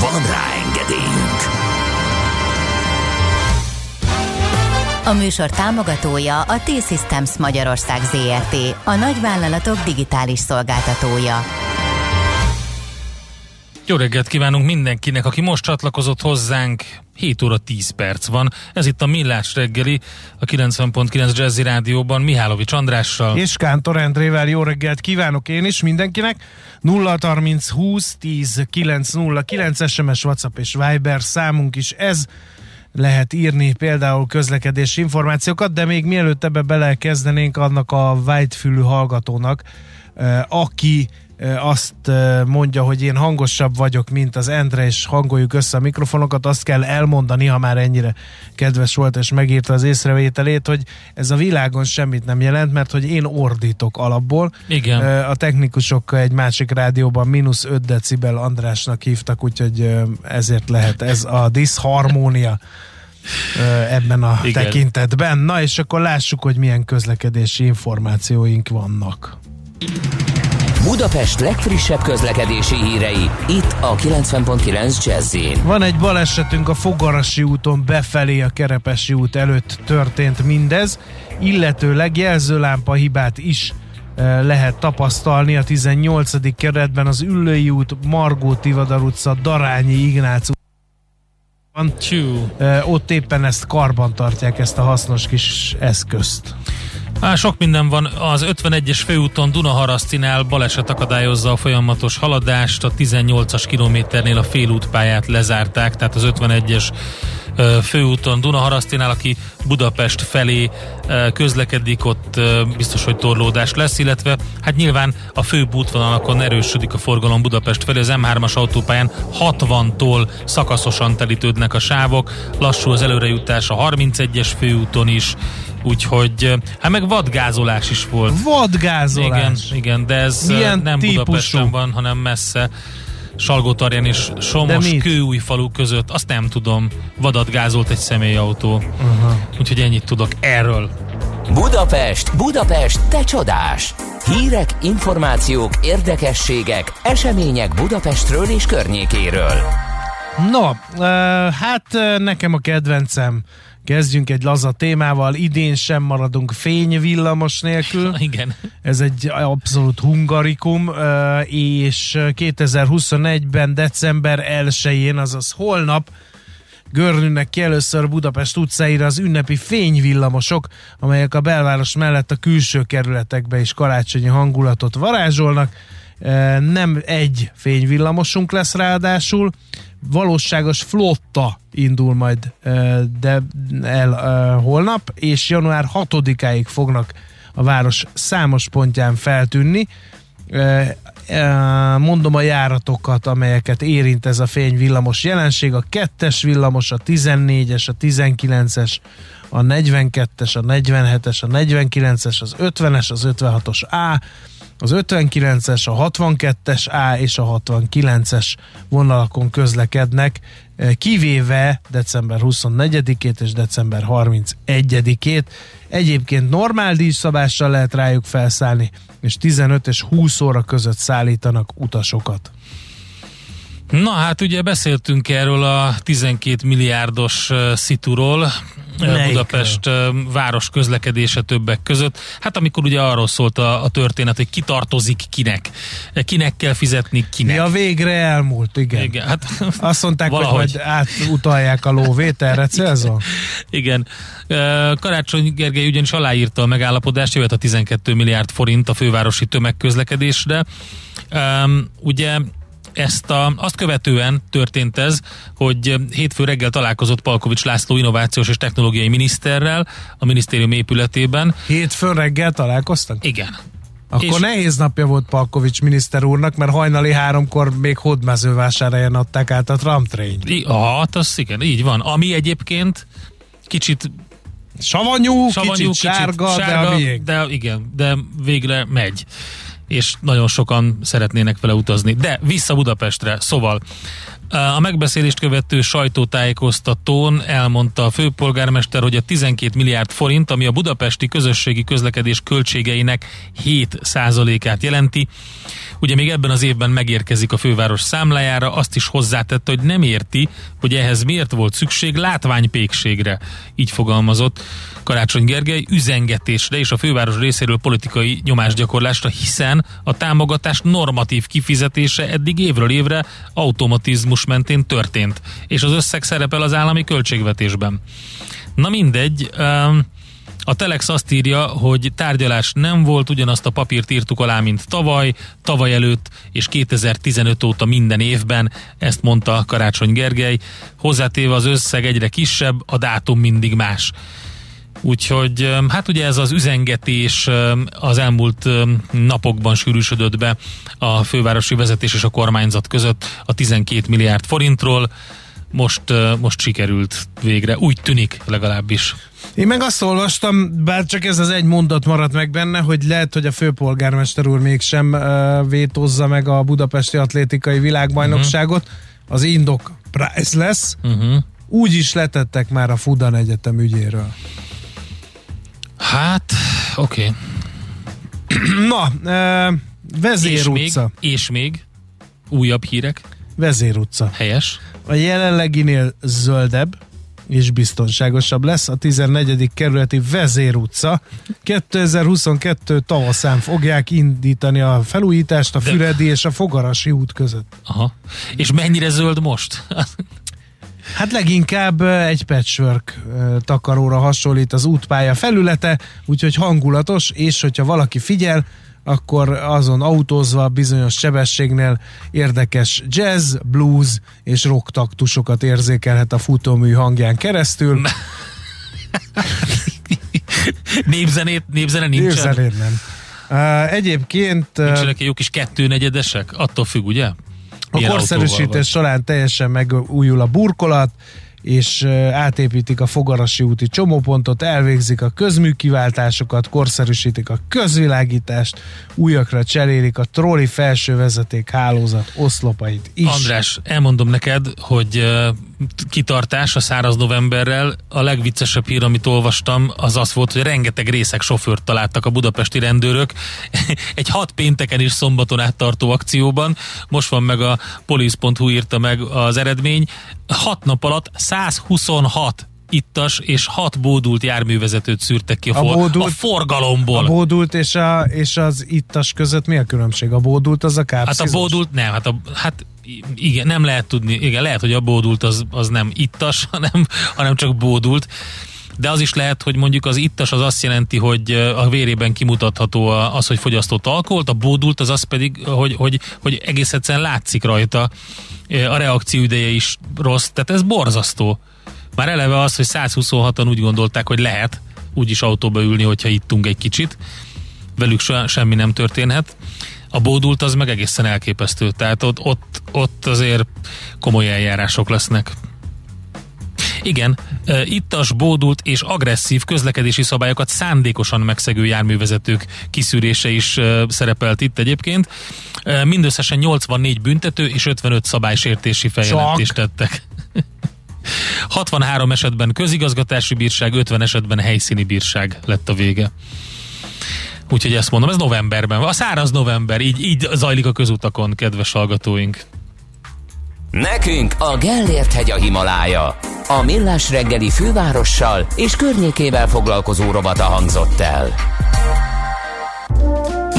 Van rá engedélyünk! A műsor támogatója a T-Systems Magyarország ZRT, a nagyvállalatok digitális szolgáltatója. Jó reggelt kívánunk mindenkinek, aki most csatlakozott hozzánk. 7 óra 10 perc van. Ez itt a Millás reggeli, a 90.9 Jazzy Rádióban Mihálovics Andrással. És Kántor Endrével jó reggelt kívánok én is mindenkinek. 0 30 20 10 9 0 9 SMS, WhatsApp és Viber számunk is ez. Lehet írni például közlekedési információkat, de még mielőtt ebbe belekezdenénk annak a whitefülű hallgatónak, aki azt mondja, hogy én hangosabb vagyok, mint az Endre, és hangoljuk össze a mikrofonokat, azt kell elmondani, ha már ennyire kedves volt, és megírta az észrevételét, hogy ez a világon semmit nem jelent, mert hogy én ordítok alapból. Igen. A technikusok egy másik rádióban mínusz 5 decibel Andrásnak hívtak, úgyhogy ezért lehet ez a diszharmónia ebben a Igen. tekintetben. Na és akkor lássuk, hogy milyen közlekedési információink vannak. Budapest legfrissebb közlekedési hírei, itt a 90.9 jazz Van egy balesetünk a Fogarasi úton befelé a Kerepesi út előtt történt mindez, illetőleg jelzőlámpa hibát is lehet tapasztalni a 18. keretben az Üllői út, Margó Tivadar utca, Darányi Ignác van. Ö, Ott éppen ezt karban tartják, ezt a hasznos kis eszközt. Á, sok minden van. Az 51-es főúton Dunaharasztinál baleset akadályozza a folyamatos haladást. A 18-as kilométernél a félútpályát lezárták, tehát az 51-es ö, főúton Dunaharasztinál, aki Budapest felé közlekedik, ott biztos, hogy torlódás lesz, illetve hát nyilván a főbb útvonalakon erősödik a forgalom Budapest felé, az M3-as autópályán 60-tól szakaszosan telítődnek a sávok, lassú az előrejutás a 31-es főúton is, úgyhogy hát meg vadgázolás is volt. Vadgázolás. Igen, igen, de ez Milyen nem típusú? Budapesten van, hanem messze. Salgótarján és Somos kőújfalu között, azt nem tudom, vadat gázolt egy személyautó. Uh-huh. Úgyhogy ennyit tudok erről. Budapest, Budapest, te csodás! Hírek, információk, érdekességek, események Budapestről és környékéről. No, hát nekem a kedvencem. Kezdjünk egy laza témával. Idén sem maradunk fényvillamos nélkül. Igen. Ez egy abszolút hungarikum, ö, és 2021-ben december 1-én, azaz holnap görnülnek ki először Budapest utcáira az ünnepi fényvillamosok, amelyek a belváros mellett a külső kerületekbe is karácsonyi hangulatot varázsolnak. Nem egy fényvillamosunk lesz ráadásul, valóságos flotta indul majd de el holnap, és január 6-áig fognak a város számos pontján feltűnni. Mondom a járatokat, amelyeket érint ez a fényvillamos jelenség. A 2-es villamos, a 14-es, a 19-es, a 42-es, a 47-es, a 49-es, az 50-es, az 56-os A, az 59-es, a 62-es A és a 69-es vonalakon közlekednek, eh, kivéve december 24-ét és december 31-ét. Egyébként normál díjszabással lehet rájuk felszállni, és 15 és 20 óra között szállítanak utasokat. Na hát ugye beszéltünk erről a 12 milliárdos szituról, Melyikről? Budapest város közlekedése többek között. Hát amikor ugye arról szólt a, a történet, hogy ki tartozik kinek, kinek kell fizetni kinek. Mi a végre elmúlt, igen. igen. Hát Azt mondták, Valahogy. hogy majd átutalják a lóvét, erre célzol? Igen. Karácsony Gergely ugyanis aláírta a megállapodást, jöhet a 12 milliárd forint a fővárosi tömegközlekedésre. Üm, Ugye ezt a, azt követően történt ez, hogy hétfő reggel találkozott Palkovics László innovációs és technológiai miniszterrel a minisztérium épületében. Hétfőn reggel találkoztak? Igen. Akkor És- nehéz napja volt Palkovics miniszter úrnak, mert hajnali háromkor még hódmezővásárhelyen adták át a tramtrényt. I- Hát, az igen, így van. Ami egyébként kicsit Savanyú, savanyú, kicsit, sárga, de a miénk. de igen, de végre megy és nagyon sokan szeretnének vele utazni. De vissza Budapestre, szóval a megbeszélést követő sajtótájékoztatón elmondta a főpolgármester, hogy a 12 milliárd forint, ami a budapesti közösségi közlekedés költségeinek 7 át jelenti, ugye még ebben az évben megérkezik a főváros számlájára, azt is hozzátette, hogy nem érti, hogy ehhez miért volt szükség látványpékségre. Így fogalmazott Karácsony Gergely üzengetésre és a főváros részéről politikai nyomásgyakorlásra, hiszen a támogatás normatív kifizetése eddig évről évre automatizmus mentén történt, és az összeg szerepel az állami költségvetésben. Na mindegy, um, a Telex azt írja, hogy tárgyalás nem volt, ugyanazt a papírt írtuk alá, mint tavaly, tavaly előtt és 2015 óta minden évben, ezt mondta Karácsony Gergely, hozzátéve az összeg egyre kisebb, a dátum mindig más. Úgyhogy hát ugye ez az üzengetés az elmúlt napokban sűrűsödött be a fővárosi vezetés és a kormányzat között a 12 milliárd forintról. Most, most sikerült végre, úgy tűnik legalábbis. Én meg azt olvastam, bár csak ez az egy mondat maradt meg benne, hogy lehet, hogy a főpolgármester úr mégsem uh, vétózza meg a budapesti atlétikai világbajnokságot. Mhm. Uh-huh. Az indok price lesz. Uh-huh. Úgy is letettek már a Fudan Egyetem ügyéről. Hát, oké. Okay. Na, uh, Vezér És még, és még újabb hírek, Vezér utca. helyes. A jelenleginél zöldebb és biztonságosabb lesz a 14. kerületi Vezér utca. 2022 tavaszán fogják indítani a felújítást a De- Füredi és a Fogarasi út között. Aha. És mennyire zöld most? Hát leginkább egy patchwork takaróra hasonlít az útpálya felülete, úgyhogy hangulatos, és hogyha valaki figyel, akkor azon autózva bizonyos sebességnél érdekes jazz, blues és rock taktusokat érzékelhet a futómű hangján keresztül. Népzenét, népzene nincsen? Népzenét nem. Uh, egyébként Nincsenek egy jó kis kettőnegyedesek? Attól függ, ugye? A korszerűsítés során teljesen megújul a burkolat, és átépítik a Fogarasi úti csomópontot, elvégzik a közműkiváltásokat, korszerűsítik a közvilágítást, újakra cserélik a trolli felső vezeték hálózat oszlopait is. András, elmondom neked, hogy kitartás a száraz novemberrel. A legviccesebb hír, amit olvastam, az az volt, hogy rengeteg részek sofőrt találtak a budapesti rendőrök egy hat pénteken és szombaton áttartó akcióban. Most van meg a police.hu írta meg az eredmény. Hat nap alatt 126 ittas és hat bódult járművezetőt szűrtek ki a, A for- bódult- a forgalomból. A bódult és, a, és az ittas között mi a különbség? A bódult az a Hát kápszizmus? a bódult nem, hát, a, hát igen, nem lehet tudni, igen, lehet, hogy a bódult az, az nem ittas, hanem, hanem csak bódult. De az is lehet, hogy mondjuk az ittas az azt jelenti, hogy a vérében kimutatható az, hogy fogyasztott alkoholt, a bódult az az pedig, hogy, hogy, hogy egész egyszerűen látszik rajta, a reakció ideje is rossz, tehát ez borzasztó. Már eleve az, hogy 126-an úgy gondolták, hogy lehet úgyis autóba ülni, hogyha ittunk egy kicsit, velük se, semmi nem történhet. A bódult az meg egészen elképesztő, tehát ott, ott, ott azért komoly eljárások lesznek. Igen, ittas, bódult és agresszív közlekedési szabályokat szándékosan megszegő járművezetők kiszűrése is szerepelt itt egyébként. Mindösszesen 84 büntető és 55 szabálysértési feljelentést tettek. 63 esetben közigazgatási bírság, 50 esetben helyszíni bírság lett a vége. Úgyhogy ezt mondom, ez novemberben van. A száraz november, így, így zajlik a közutakon, kedves hallgatóink. Nekünk a Gellért hegy a Himalája. A millás reggeli fővárossal és környékével foglalkozó rovata hangzott el.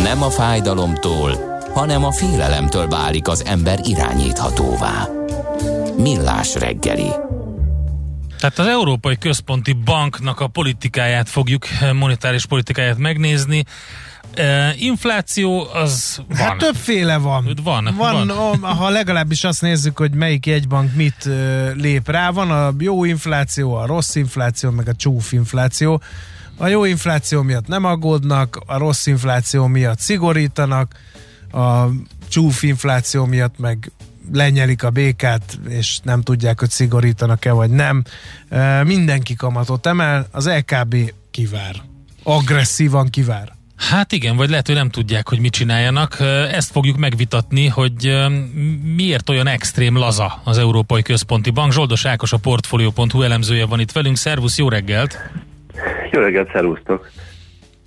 Nem a fájdalomtól, hanem a félelemtől válik az ember irányíthatóvá. Millás reggeli. Tehát az Európai Központi Banknak a politikáját fogjuk, monetáris politikáját megnézni. E, infláció az van. Hát többféle van. Van, van, van. Ha legalábbis azt nézzük, hogy melyik jegybank mit ö, lép rá, van a jó infláció, a rossz infláció, meg a csúf infláció. A jó infláció miatt nem aggódnak, a rossz infláció miatt szigorítanak, a csúf infláció miatt meg lenyelik a békát, és nem tudják, hogy szigorítanak-e vagy nem. Mindenki kamatot emel, az LKB kivár. Agresszívan kivár. Hát igen, vagy lehet, hogy nem tudják, hogy mit csináljanak. Ezt fogjuk megvitatni, hogy miért olyan extrém laza az Európai Központi Bank. Zsoldos Ákos, a Portfolio.hu elemzője van itt velünk. Szervusz, jó reggelt! Jó reggelt, szervusztok!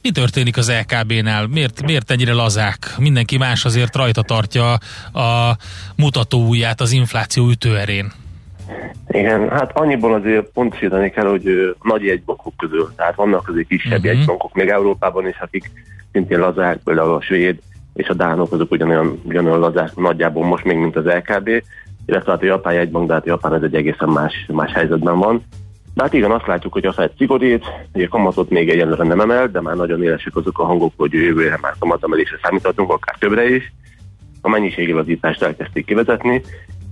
Mi történik az LKB-nál? Miért, miért ennyire lazák? Mindenki más azért rajta tartja a mutatóujját az infláció ütőerén. Igen, hát annyiból azért pontosítani kell, hogy nagy jegybankok közül, tehát vannak azért kisebb uh-huh. jegybankok, még Európában is, akik szintén lazák, például a svéd és a dánok, azok ugyanolyan, ugyanolyan lazák nagyjából most még, mint az LKB, illetve hát a japán jegybank, de hát a japán ez egy egészen más, más helyzetben van. De hát igen, azt látjuk, hogy a Fed szigorít, ugye kamatot még egyenlőre nem emel, de már nagyon élesek azok a hangok, hogy jövőre már kamatemelésre számíthatunk, akár többre is. A mennyiségi lazítást elkezdték kivezetni,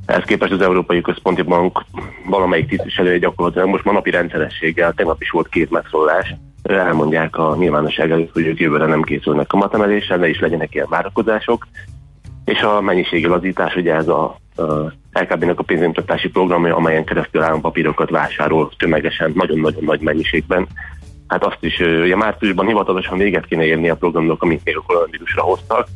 ehhez képest az Európai Központi Bank valamelyik tisztviselője gyakorlatilag most ma napi rendszerességgel, tegnap is volt két megszólás, elmondják a nyilvánosság előtt, hogy ők jövőre nem készülnek kamatemeléssel, ne is legyenek ilyen várakozások. És a mennyiségi lazítás, ugye ez a, a LKB-nek a pénzügymutatási programja, amelyen keresztül állampapírokat vásárol tömegesen, nagyon-nagyon nagy mennyiségben. Hát azt is, ugye márciusban hivatalosan véget kéne érni a programnak, amit még a koronavírusra hoztak,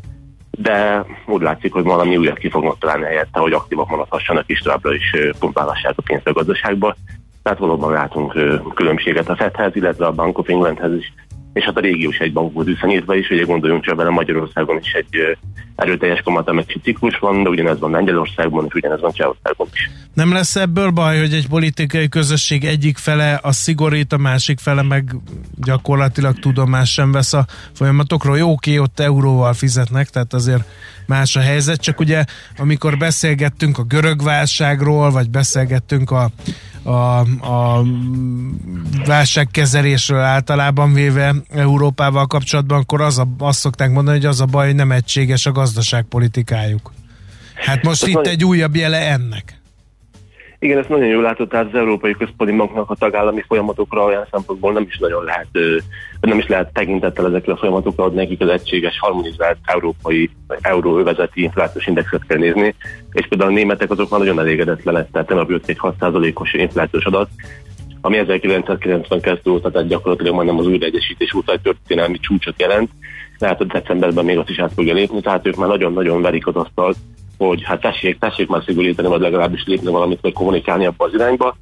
de úgy látszik, hogy valami újat ki fognak találni helyette, hogy aktívak maradhassanak és továbbra is pumpálhassák a pénzt a gazdaságba. Tehát valóban látunk különbséget a Fedhez, illetve a Bank of Englandhez is. És hát a régiós egybankot viszonyítva is, ugye gondoljunk csak bele Magyarországon is egy erőteljes kamatemelési ciklus van, de ugyanez van Lengyelországban, és ugyanez van Csehországban is. Nem lesz ebből baj, hogy egy politikai közösség egyik fele a szigorít, a másik fele meg gyakorlatilag tudomás sem vesz a folyamatokról. Jó, oké, ott euróval fizetnek, tehát azért más a helyzet, csak ugye amikor beszélgettünk a görög válságról, vagy beszélgettünk a, a, a válságkezelésről általában véve Európával kapcsolatban, akkor az a, azt szokták mondani, hogy az a baj, hogy nem egységes a gazdaságpolitikájuk. Hát most Ez itt egy újabb jele ennek. Igen, ezt nagyon jól látod, tehát az Európai Központi Banknak a tagállami folyamatokra olyan szempontból nem is nagyon lehet, nem is lehet tekintettel ezekre a folyamatokra, hogy nekik az egységes, harmonizált európai, euróövezeti inflációs indexet kell nézni, és például a németek azok már nagyon elégedetlenek, tehát tegnap jött egy 6%-os inflációs adat, ami 1992 óta, tehát gyakorlatilag majdnem az újraegyesítés egy történelmi csúcsot jelent, lehet, hogy decemberben még azt is át fogja lépni, tehát ők már nagyon-nagyon verik az asztalt, hogy hát tessék, tessék már szigorítani, vagy legalábbis lépni valamit, vagy kommunikálni abba az irányba.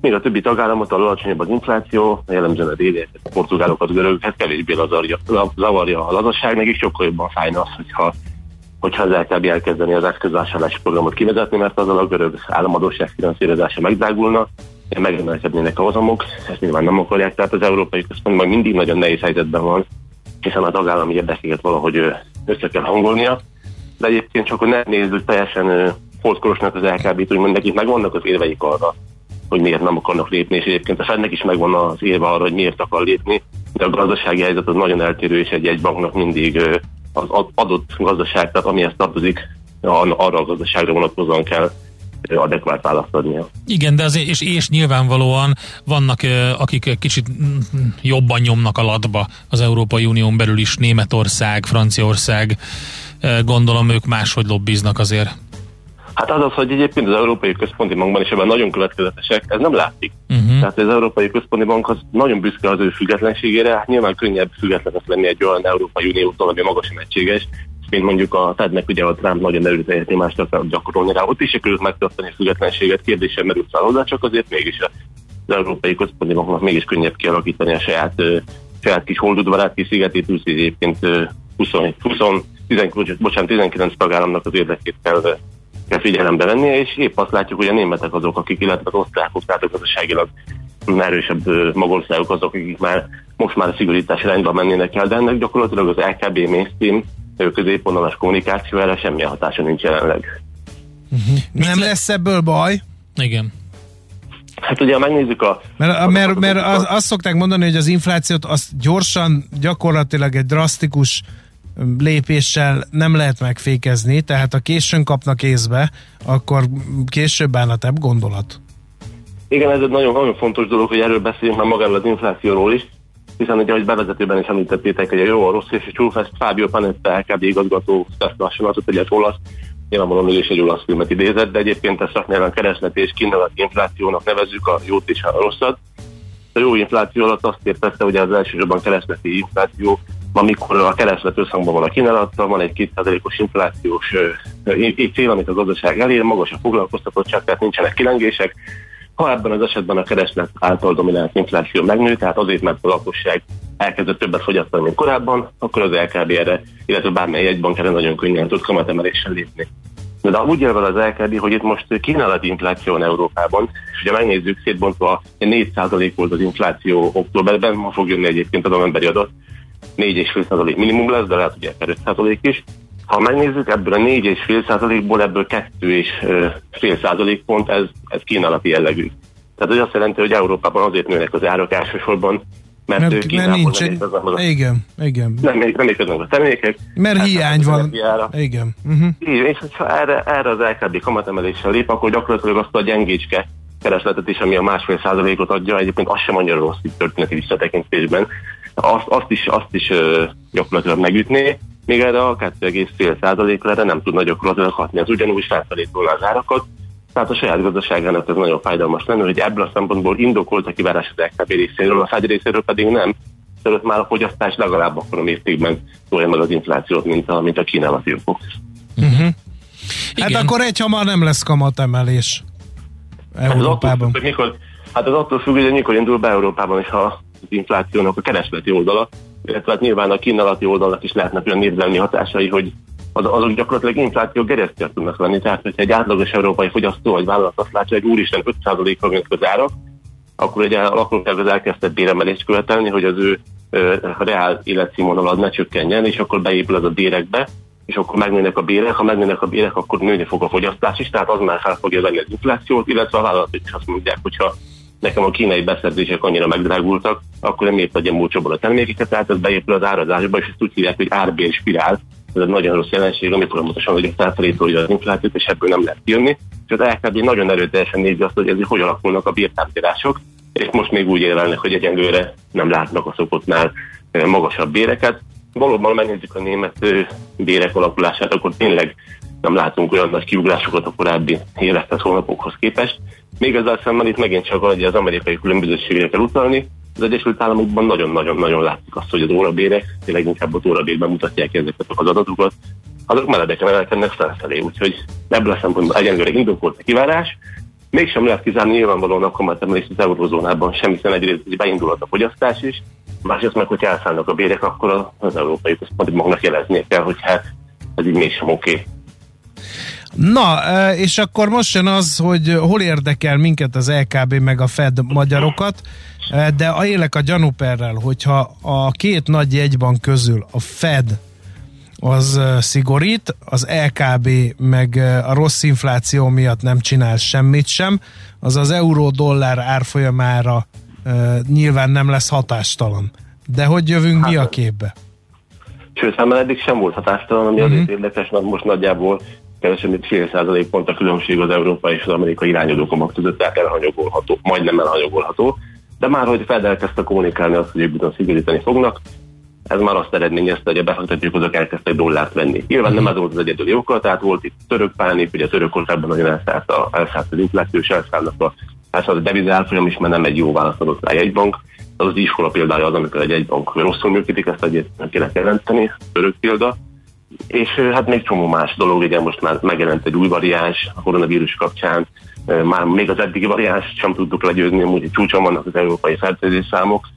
Még a többi tagállamot ahol alacsonyabb az infláció, jellemzően a déliek, a portugálokat, a görögöket kevésbé lazarja, la- zavarja a lazasság, nekik sokkal jobban fájna az, hogyha hogyha az LKB elkezdeni az eszközvásárlási programot kivezetni, mert azzal a görög államadóság finanszírozása megdrágulna, megemelkednének a hozamok, ezt nyilván nem akarják, tehát az Európai Központ majd mindig nagyon nehéz helyzetben van, hiszen a tagállami érdekeket valahogy össze kell hangolnia, de egyébként csak hogy ne nézzük teljesen ö, holdkorosnak az LKB-t, úgymond nekik megvannak az érveik arra, hogy miért nem akarnak lépni, és egyébként a Fednek is megvan az érve arra, hogy miért akar lépni, de a gazdasági helyzet az nagyon eltérő, és egy, egy banknak mindig az ad- adott gazdaság, tehát amihez tartozik, ar- arra a gazdaságra vonatkozóan kell adekvát választ adnia. Igen, de azért, és, és nyilvánvalóan vannak, akik kicsit mm, mm, jobban nyomnak a latba az Európai Unión belül is, Németország, Franciaország, gondolom ők máshogy lobbiznak azért. Hát az az, hogy egyébként az Európai Központi Bankban is ebben nagyon következetesek, ez nem látszik. Uh-huh. Tehát az Európai Központi Bank az nagyon büszke az ő függetlenségére, hát nyilván könnyebb függetlenek lenni egy olyan Európai Uniótól, ami magasan egységes, mint mondjuk a Fednek ugye a Trump nagyon erőteljes nyomást akar gyakorolni rá, ott is sikerült megtartani a függetlenséget, kérdésen merült fel hozzá, csak azért mégis az Európai Központi Banknak mégis könnyebb kialakítani a saját, saját kis holdudvarát, kis szigetét, úgyhogy egyébként 20, 20, 19, bocsánat, 19 tagállamnak az érdekét kell kell figyelembe vennie, és épp azt látjuk, hogy a németek azok, akik, illetve az osztrákok, tehát a gazdaságilag erősebb magországok azok, akik már most már a szigorítás irányba mennének el, de ennek gyakorlatilag az LKB mainstream középvonalas kommunikációjára semmilyen hatása nincs jelenleg. Nem lesz ebből baj? Igen. Hát ugye, ha megnézzük a... Mert, mert, mert az, azt szokták mondani, hogy az inflációt azt gyorsan, gyakorlatilag egy drasztikus lépéssel nem lehet megfékezni, tehát ha későn kapnak észbe, akkor később bánatebb gondolat. Igen, ez egy nagyon, nagyon fontos dolog, hogy erről beszéljünk már magáról az inflációról is, hiszen ugye, ahogy bevezetőben is említettétek, hogy a jó, a rossz és a csúf, ezt Fábio Panetta, LKB igazgató tett hasonlatot, egy olasz, nyilvánvalóan ő is egy olasz filmet idézett, de egyébként ezt szaknyelven keresleti és kínálati inflációnak nevezzük a jót és a rosszat. A jó infláció alatt azt értette, hogy az elsősorban keresleti infláció, amikor a kereslet összhangban van a kínálattal, van egy 2%-os inflációs cél, amit a gazdaság elér, magas a foglalkoztatottság, tehát nincsenek kilengések, ha ebben az esetben a kereslet által dominált infláció megnő, tehát azért, mert a lakosság elkezdett többet fogyasztani, mint korábban, akkor az LKB erre, illetve bármely jegybank erre nagyon könnyen tud kamatemeléssel lépni. De úgy él vele az LKB, hogy itt most kínálati infláció van Európában, és ugye megnézzük szétbontva, 4% volt az infláció októberben, ma fog jönni egyébként a novemberi adat, 4,5% minimum lesz, de lehet, hogy akár 5% is. Ha megnézzük, ebből a 4,5%-ból ebből 2,5% pont ez, ez kínálati jellegű. Tehát ez azt jelenti, hogy Európában azért nőnek az árak elsősorban, mert, Mert, ő mert Kínából nincs nem egy... érkeznek meg a- Igen, igen. nem, nem érkeznek a termékek. Mert Hát, hiány az van. energiára. Igen. Uh-huh. Igen, és ha erre, erre az LKB kamatemeléssel lép, akkor gyakorlatilag azt a gyengécske keresletet is, ami a másfél százalékot adja, egyébként az sem annyira rossz itt történeti visszatekintésben, azt, azt is, azt is ö, gyakorlatilag megütné, még erre a 2,5 százalékra nem tud gyakorlatilag hatni, az ugyanúgy felfelé az árakat, tehát a saját gazdaságának ez nagyon fájdalmas lenne, hogy ebből a szempontból indokolt a kivárás az LKB részéről, a Fed részéről pedig nem, tehát már a fogyasztás legalább akkor a mértékben tolja meg az inflációt, mint a, mint a kínálati okok. Hát Igen. akkor egy hamar nem lesz kamatemelés Hát attól Európában. függ, hogy mikor, hát az attól függ, hogy mikor indul be Európában, és ha az inflációnak a keresleti oldala, illetve hát nyilván a kínálati oldalnak is lehetnek olyan névzelmi hatásai, hogy az, azok gyakorlatilag infláció geresztőt tudnak lenni. Tehát, hogyha egy átlagos európai fogyasztó vagy vállalat azt látja, hogy úristen 5%-kal mint az árak, akkor egy lakókervez elkezdett béremelést követelni, hogy az ő ö, reál életszínvonalad ne csökkenjen, és akkor beépül az a bérekbe, és akkor megnőnek a bérek, ha megnőnek a bérek, akkor nőni fog a fogyasztás is, tehát az már fel fogja venni az inflációt, illetve a vállalatok is azt mondják, hogyha nekem a kínai beszerzések annyira megdrágultak, akkor nem miért adjam olcsóban a termékeket, tehát ez beépül az árazásba, és ezt úgy hívják, hogy árbér spirál, ez egy nagyon rossz jelenség, ami folyamatosan hogy felfelé az inflációt, és ebből nem lehet jönni. És az LKB nagyon erőteljesen nézi azt, hogy ezért hogy alakulnak a bértárgyalások, és most még úgy érvelnek, hogy egyengőre nem látnak a szokottnál magasabb béreket. Valóban megnézzük a német bérek alakulását, akkor tényleg nem látunk olyan nagy kiugrásokat a korábbi évekhez, hónapokhoz képest. Még ezzel szemben itt megint csak az amerikai különbözőségre kell utalni. Az Egyesült Államokban nagyon-nagyon-nagyon látszik azt, hogy az órabérek, tényleg inkább az órabérben mutatják ezeket az adatokat, azok meredeken emelkednek felfelé, úgyhogy ebből a szempontból egyenlőre indokolt a kivárás. Mégsem lehet kizárni nyilvánvalóan a kamatemelést az eurozónában sem, hiszen egyrészt beindulhat a fogyasztás is, másrészt meg, hogy elszállnak a bérek, akkor az Európai Központi Banknak jeleznie kell, hogy hát ez így mégsem oké. Okay. Na, és akkor most jön az, hogy hol érdekel minket az LKB meg a Fed magyarokat, de a élek a gyanúperrel, hogyha a két nagy jegybank közül a Fed az szigorít, az LKB meg a rossz infláció miatt nem csinál semmit sem, az az euró-dollár árfolyamára nyilván nem lesz hatástalan. De hogy jövünk hát, mi a képbe? Sőt, hát eddig sem volt hatástalan, ami uh-huh. azért érdekes, mert most nagyjából kevesebb, mint fél százalék pont a különbség az európai és az amerikai irányadó kamak között, tehát elhanyagolható, majdnem elhanyagolható. De már, hogy Fed elkezdte kommunikálni azt, hogy ők bizony szigorítani fognak, ez már azt eredményezte, hogy a befektetők azok elkezdtek dollárt venni. Nyilván nem ez volt az egyedüli oka, tehát volt itt török pánik, ugye a Törökországban nagyon elszállt, a, elszállt az infláció, és elszállnak a, elszállt a devizálfolyam is, mert nem egy jó választ adott rá egy bank. Az az iskola példája az, amikor egy egy bank rosszul működik, ezt egyébként lehet jelenteni, török példa. És hát még csomó más dolog, ugye most már megjelent egy új variáns a koronavírus kapcsán, már még az eddigi variáns sem tudtuk legyőzni, amúgy csúcson vannak az európai fertőzés számok,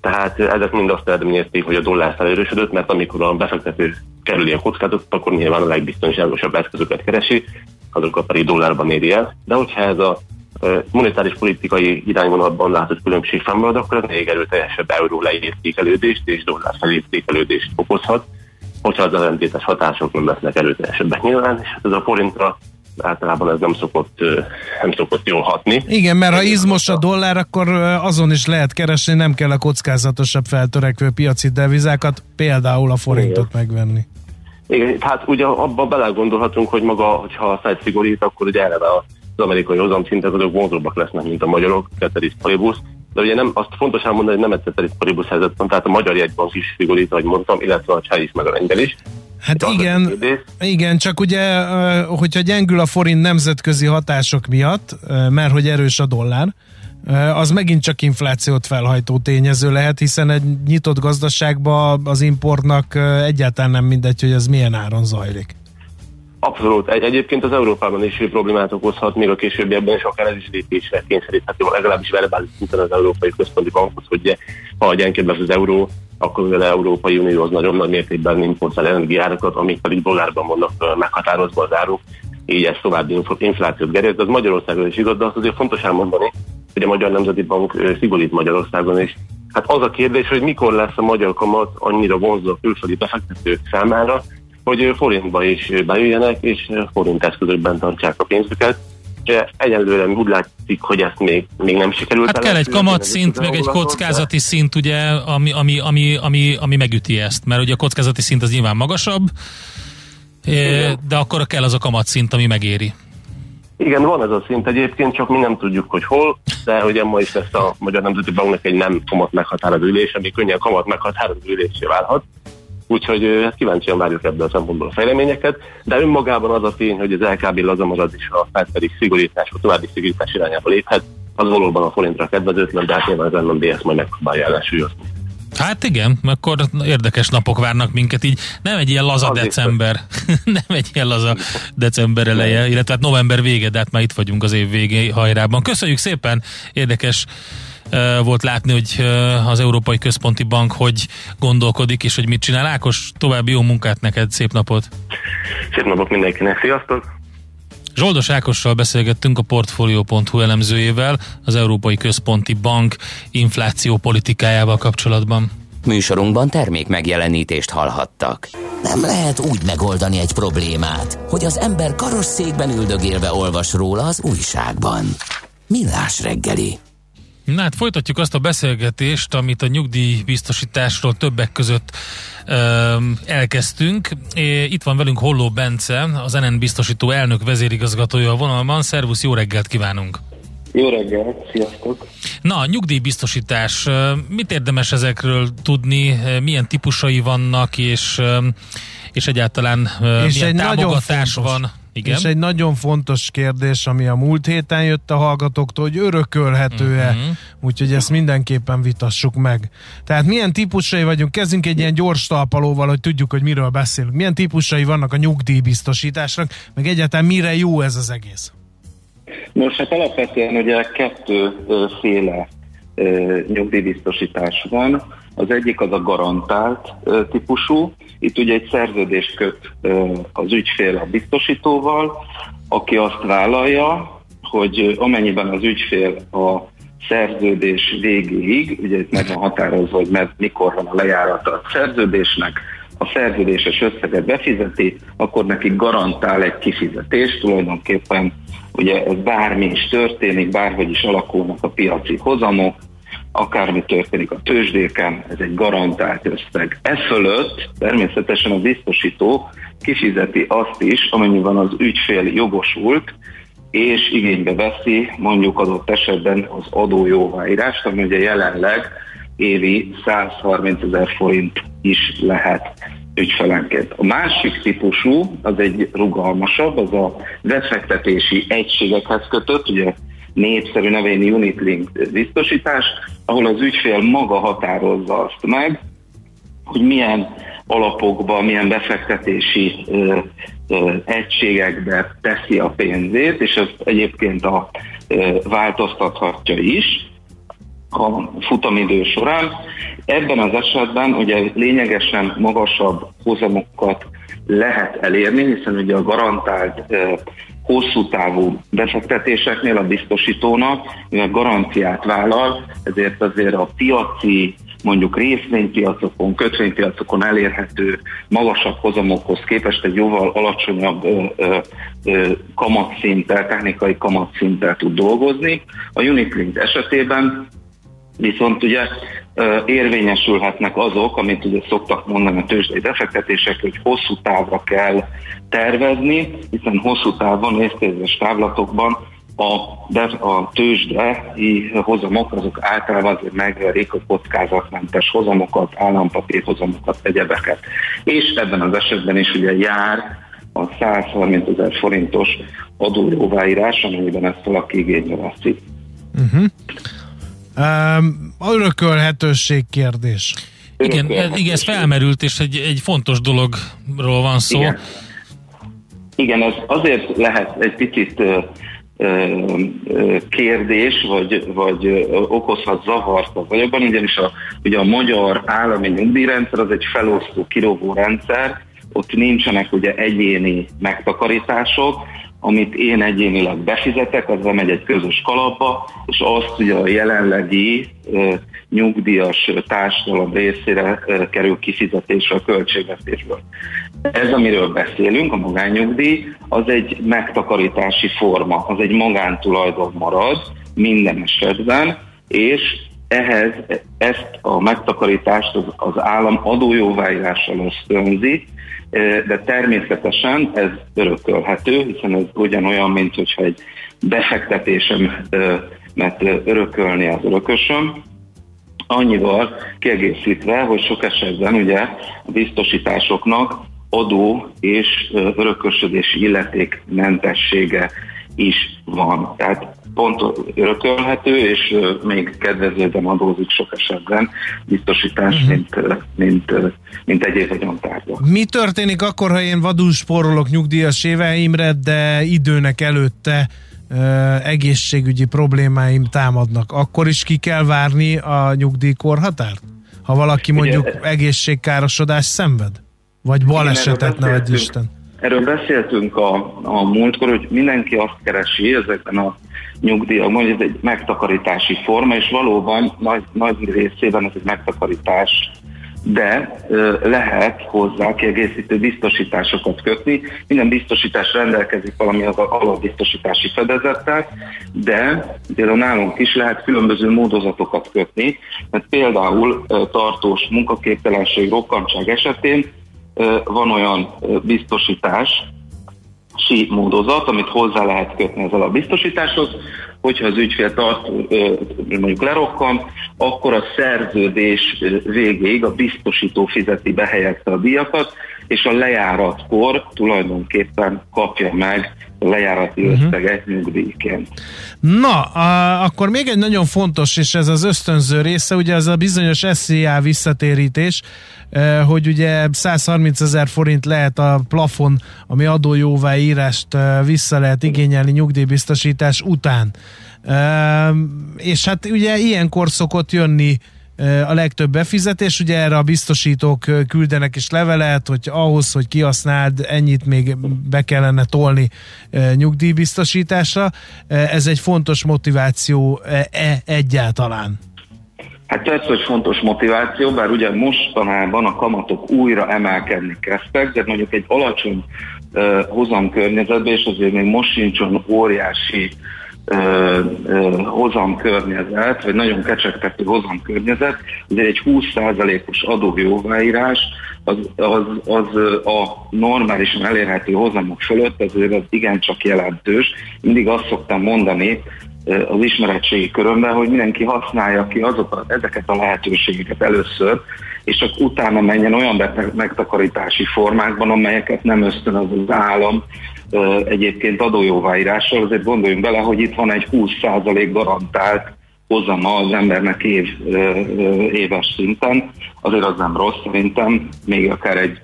tehát ezek mind azt eredményezték, hogy a dollár felerősödött, mert amikor a befektető kerül ilyen kockázatot, akkor nyilván a legbiztonságosabb eszközöket keresi, azokat pedig dollárban éri el. De hogyha ez a monetáris politikai irányvonalban látott különbség fennmarad, akkor ez még erőteljesebb euró leértékelődést és dollár felértékelődést okozhat, hogyha az ellentétes hatások nem lesznek erőteljesebbek nyilván, és hát ez a forintra általában ez nem szokott, nem szokott jól hatni. Igen, mert ha izmos a dollár, akkor azon is lehet keresni, nem kell a kockázatosabb feltörekvő piaci devizákat, például a forintot Igen. megvenni. Igen, hát ugye abban belegondolhatunk, hogy maga, hogyha a Fed szigorít, akkor ugye eleve az amerikai hozamszintek azok vonzóbbak lesznek, mint a magyarok, Ceteris Paribus, de ugye nem, azt fontos elmondani, hogy nem egy Ceteris Paribus helyzet van, tehát a magyar jegybank is szigorít, ahogy mondtam, illetve a csaj is, meg a lengyel is. Hát igen, igen, csak ugye, hogyha gyengül a forint nemzetközi hatások miatt, mert hogy erős a dollár, az megint csak inflációt felhajtó tényező lehet, hiszen egy nyitott gazdaságban az importnak egyáltalán nem mindegy, hogy ez milyen áron zajlik. Abszolút. Egy, egyébként az Európában is problémát okozhat, még a későbbiekben is akár ez is lépésre kényszerítheti, legalábbis verbális szinten az Európai Központi Bankhoz, hogy ha gyengébb az euró, akkor az Európai Unió az nagyon nagy mértékben importál energiárakat, amik pedig dollárban vannak meghatározva az áruk, így ez további inflációt gerjed. Az Magyarországon is igaz, de azt azért fontos elmondani, hogy a Magyar Nemzeti Bank szigorít Magyarországon is. Hát az a kérdés, hogy mikor lesz a magyar kamat annyira vonzó a külföldi befektetők számára, hogy forintba is bejöjjenek, és forint eszközökben tartsák a pénzüket egyelőre úgy látszik, hogy ezt még, még nem sikerült. Hát kell egy kamatszint, meg egy kockázati szint, ugye, ami, ami, ami, ami, ami megüti ezt, mert ugye a kockázati szint az nyilván magasabb, Igen. de akkor kell az a kamatszint, ami megéri. Igen, van ez a szint egyébként, csak mi nem tudjuk, hogy hol, de ugye ma is lesz a Magyar Nemzeti Banknak egy nem kamat meghatározó ülés, ami könnyen kamat meghatározó ülésé válhat. Úgyhogy hát kíváncsian várjuk ebből a szempontból a fejleményeket, de önmagában az a tény, hogy az LKB lazamarad és a Fed pedig szigorítás, a további szigorítás irányába léphet, az valóban a forintra kedvezőtlen, de hát nyilván az MNB majd megpróbálja ellensúlyozni. Hát igen, akkor érdekes napok várnak minket így. Nem egy ilyen laza az december, nem egy ilyen laza december eleje, illetve hát november vége, de hát már itt vagyunk az év végé hajrában. Köszönjük szépen, érdekes volt látni, hogy az Európai Központi Bank hogy gondolkodik, és hogy mit csinál. Ákos, további jó munkát neked, szép napot! Szép napot mindenkinek, sziasztok! Zsoldos Ákossal beszélgettünk a Portfolio.hu elemzőjével az Európai Központi Bank infláció politikájával kapcsolatban. Műsorunkban termék megjelenítést hallhattak. Nem lehet úgy megoldani egy problémát, hogy az ember karosszékben üldögélve olvas róla az újságban. Millás reggeli. Na hát folytatjuk azt a beszélgetést, amit a nyugdíjbiztosításról többek között ö, elkezdtünk. É, itt van velünk Holló Bence, az NN biztosító elnök vezérigazgatója a vonalban. Szervusz, jó reggelt kívánunk! Jó reggelt, sziasztok! Na, nyugdíjbiztosítás. Mit érdemes ezekről tudni? Milyen típusai vannak, és, és egyáltalán és milyen egy támogatás fontos, van? Igen? És egy nagyon fontos kérdés, ami a múlt héten jött a hallgatóktól, hogy örökölhető-e, uh-huh. úgyhogy ezt mindenképpen vitassuk meg. Tehát milyen típusai vagyunk, kezdünk egy ilyen gyors talpalóval, hogy tudjuk, hogy miről beszélünk. Milyen típusai vannak a nyugdíjbiztosításnak, meg egyáltalán mire jó ez az egész? Nos, hát alapvetően ugye kettőféle nyugdíjbiztosítás van. Az egyik az a garantált típusú. Itt ugye egy szerződés köt az ügyfél a biztosítóval, aki azt vállalja, hogy amennyiben az ügyfél a szerződés végéig, ugye itt meg van határozva, hogy mert mikor van a lejárata a szerződésnek, a szerződéses összeget befizeti, akkor neki garantál egy kifizetést, tulajdonképpen ugye ez bármi is történik, bárhogy is alakulnak a piaci hozamok, akármi történik a tőzsdéken, ez egy garantált összeg. E fölött természetesen a biztosító kifizeti azt is, amennyiben az ügyfél jogosult, és igénybe veszi mondjuk adott esetben az adójóváírást, ami ugye jelenleg évi 130 ezer forint is lehet ügyfelenként. A másik típusú, az egy rugalmasabb, az a befektetési egységekhez kötött, ugye népszerű nevén Unit Link biztosítás, ahol az ügyfél maga határozza azt meg, hogy milyen alapokba, milyen befektetési ö, ö, egységekbe teszi a pénzét, és ezt egyébként a, ö, változtathatja is a futamidő során. Ebben az esetben ugye lényegesen magasabb hozamokat lehet elérni, hiszen ugye a garantált hosszú távú befektetéseknél a biztosítónak, mivel garanciát vállal, ezért azért a piaci mondjuk részvénypiacokon, kötvénypiacokon elérhető magasabb hozamokhoz képest egy jóval alacsonyabb ö, ö, kamatszinttel, technikai kamatszinttel tud dolgozni. A Unitlink esetében Viszont ugye érvényesülhetnek azok, amit ugye szoktak mondani a tőzsdei befektetések, hogy hosszú távra kell tervezni, hiszen hosszú távon, évtizedés távlatokban a, de a tőzsdei hozamok azok általában azért megverik a kockázatmentes hozamokat, állampapír hozamokat, egyebeket. És ebben az esetben is ugye jár a 130 ezer forintos adójóváírás, amennyiben ezt valaki igénybe veszi. Uh-huh. Um, örökölhetőség kérdés. Igen, igen, ez felmerült, és egy, egy fontos dologról van szó. Igen. Igen, ez azért lehet egy picit ö, ö, kérdés, vagy, vagy okozhat zavart a vagyokban, ugyanis a, ugye a magyar állami nyugdíjrendszer az egy felosztó kirovó rendszer, ott nincsenek ugye egyéni megtakarítások, amit én egyénileg befizetek, az bemegy egy közös kalapba, és azt ugye a jelenlegi e, nyugdíjas társadalom részére e, kerül kifizetésre a költségvetésből. Ez, amiről beszélünk, a magánnyugdíj, az egy megtakarítási forma, az egy magántulajdon marad minden esetben, és ehhez ezt a megtakarítást az, az állam adójóváírással ösztönzi, de természetesen ez örökölhető, hiszen ez ugyanolyan, mint hogyha egy befektetésem mert örökölni az örökösöm, annyival kiegészítve, hogy sok esetben ugye a biztosításoknak adó és örökösödési illetékmentessége is van. Tehát pont örökölhető, és még kedvezőben adózik sok esetben biztosítás, uh-huh. mint, mint, mint egyéb vagyontárgyak. Mi történik akkor, ha én vadul spórolok nyugdíjas éveimre, de időnek előtte egészségügyi problémáim támadnak, akkor is ki kell várni a nyugdíjkorhatárt? Ha valaki mondjuk Ugye, egészségkárosodás szenved? Vagy balesetet, ne Isten? Erről beszéltünk a, a múltkor, hogy mindenki azt keresi ezekben a nyugdíjakban, hogy ez egy megtakarítási forma, és valóban nagy, nagy részében ez egy megtakarítás de lehet hozzá kiegészítő biztosításokat kötni. Minden biztosítás rendelkezik valami az alapbiztosítási fedezettel, de például nálunk is lehet különböző módozatokat kötni, mert például tartós munkaképtelenség, rokkantság esetén van olyan biztosítás, sí módozat, amit hozzá lehet kötni ezzel a biztosításhoz, hogyha az ügyfél tart, mondjuk lerokkan, akkor a szerződés végéig a biztosító fizeti be helyette a díjakat, és a lejáratkor tulajdonképpen kapja meg lejárati uh-huh. összeget nyugdíjként. Na, a, akkor még egy nagyon fontos, és ez az ösztönző része, ugye ez a bizonyos SZIA visszatérítés, eh, hogy ugye 130 ezer forint lehet a plafon, ami adójóváírást eh, vissza lehet igényelni nyugdíjbiztosítás után. Eh, és hát ugye ilyenkor szokott jönni a legtöbb befizetés, ugye erre a biztosítók küldenek is levelet, hogy ahhoz, hogy kihasználd, ennyit még be kellene tolni nyugdíjbiztosításra. Ez egy fontos motiváció e egyáltalán? Hát persze, hogy fontos motiváció, bár ugye mostanában a kamatok újra emelkedni kezdtek, de mondjuk egy alacsony uh, hozamkörnyezetben, és azért még most sincs olyan óriási hozamkörnyezet, vagy nagyon kecsegtető hozamkörnyezet, ugye egy 20%-os adójóváírás az, az, az a normálisan elérhető hozamok fölött azért az igencsak jelentős. Mindig azt szoktam mondani az ismeretségi körömben, hogy mindenki használja ki azokat, ezeket a lehetőségeket először, és csak utána menjen olyan megtakarítási formákban, amelyeket nem ösztönöz az állam, egyébként adójóváírással, azért gondoljunk bele, hogy itt van egy 20% garantált hozama az embernek év, éves szinten, azért az nem rossz szerintem, még akár egy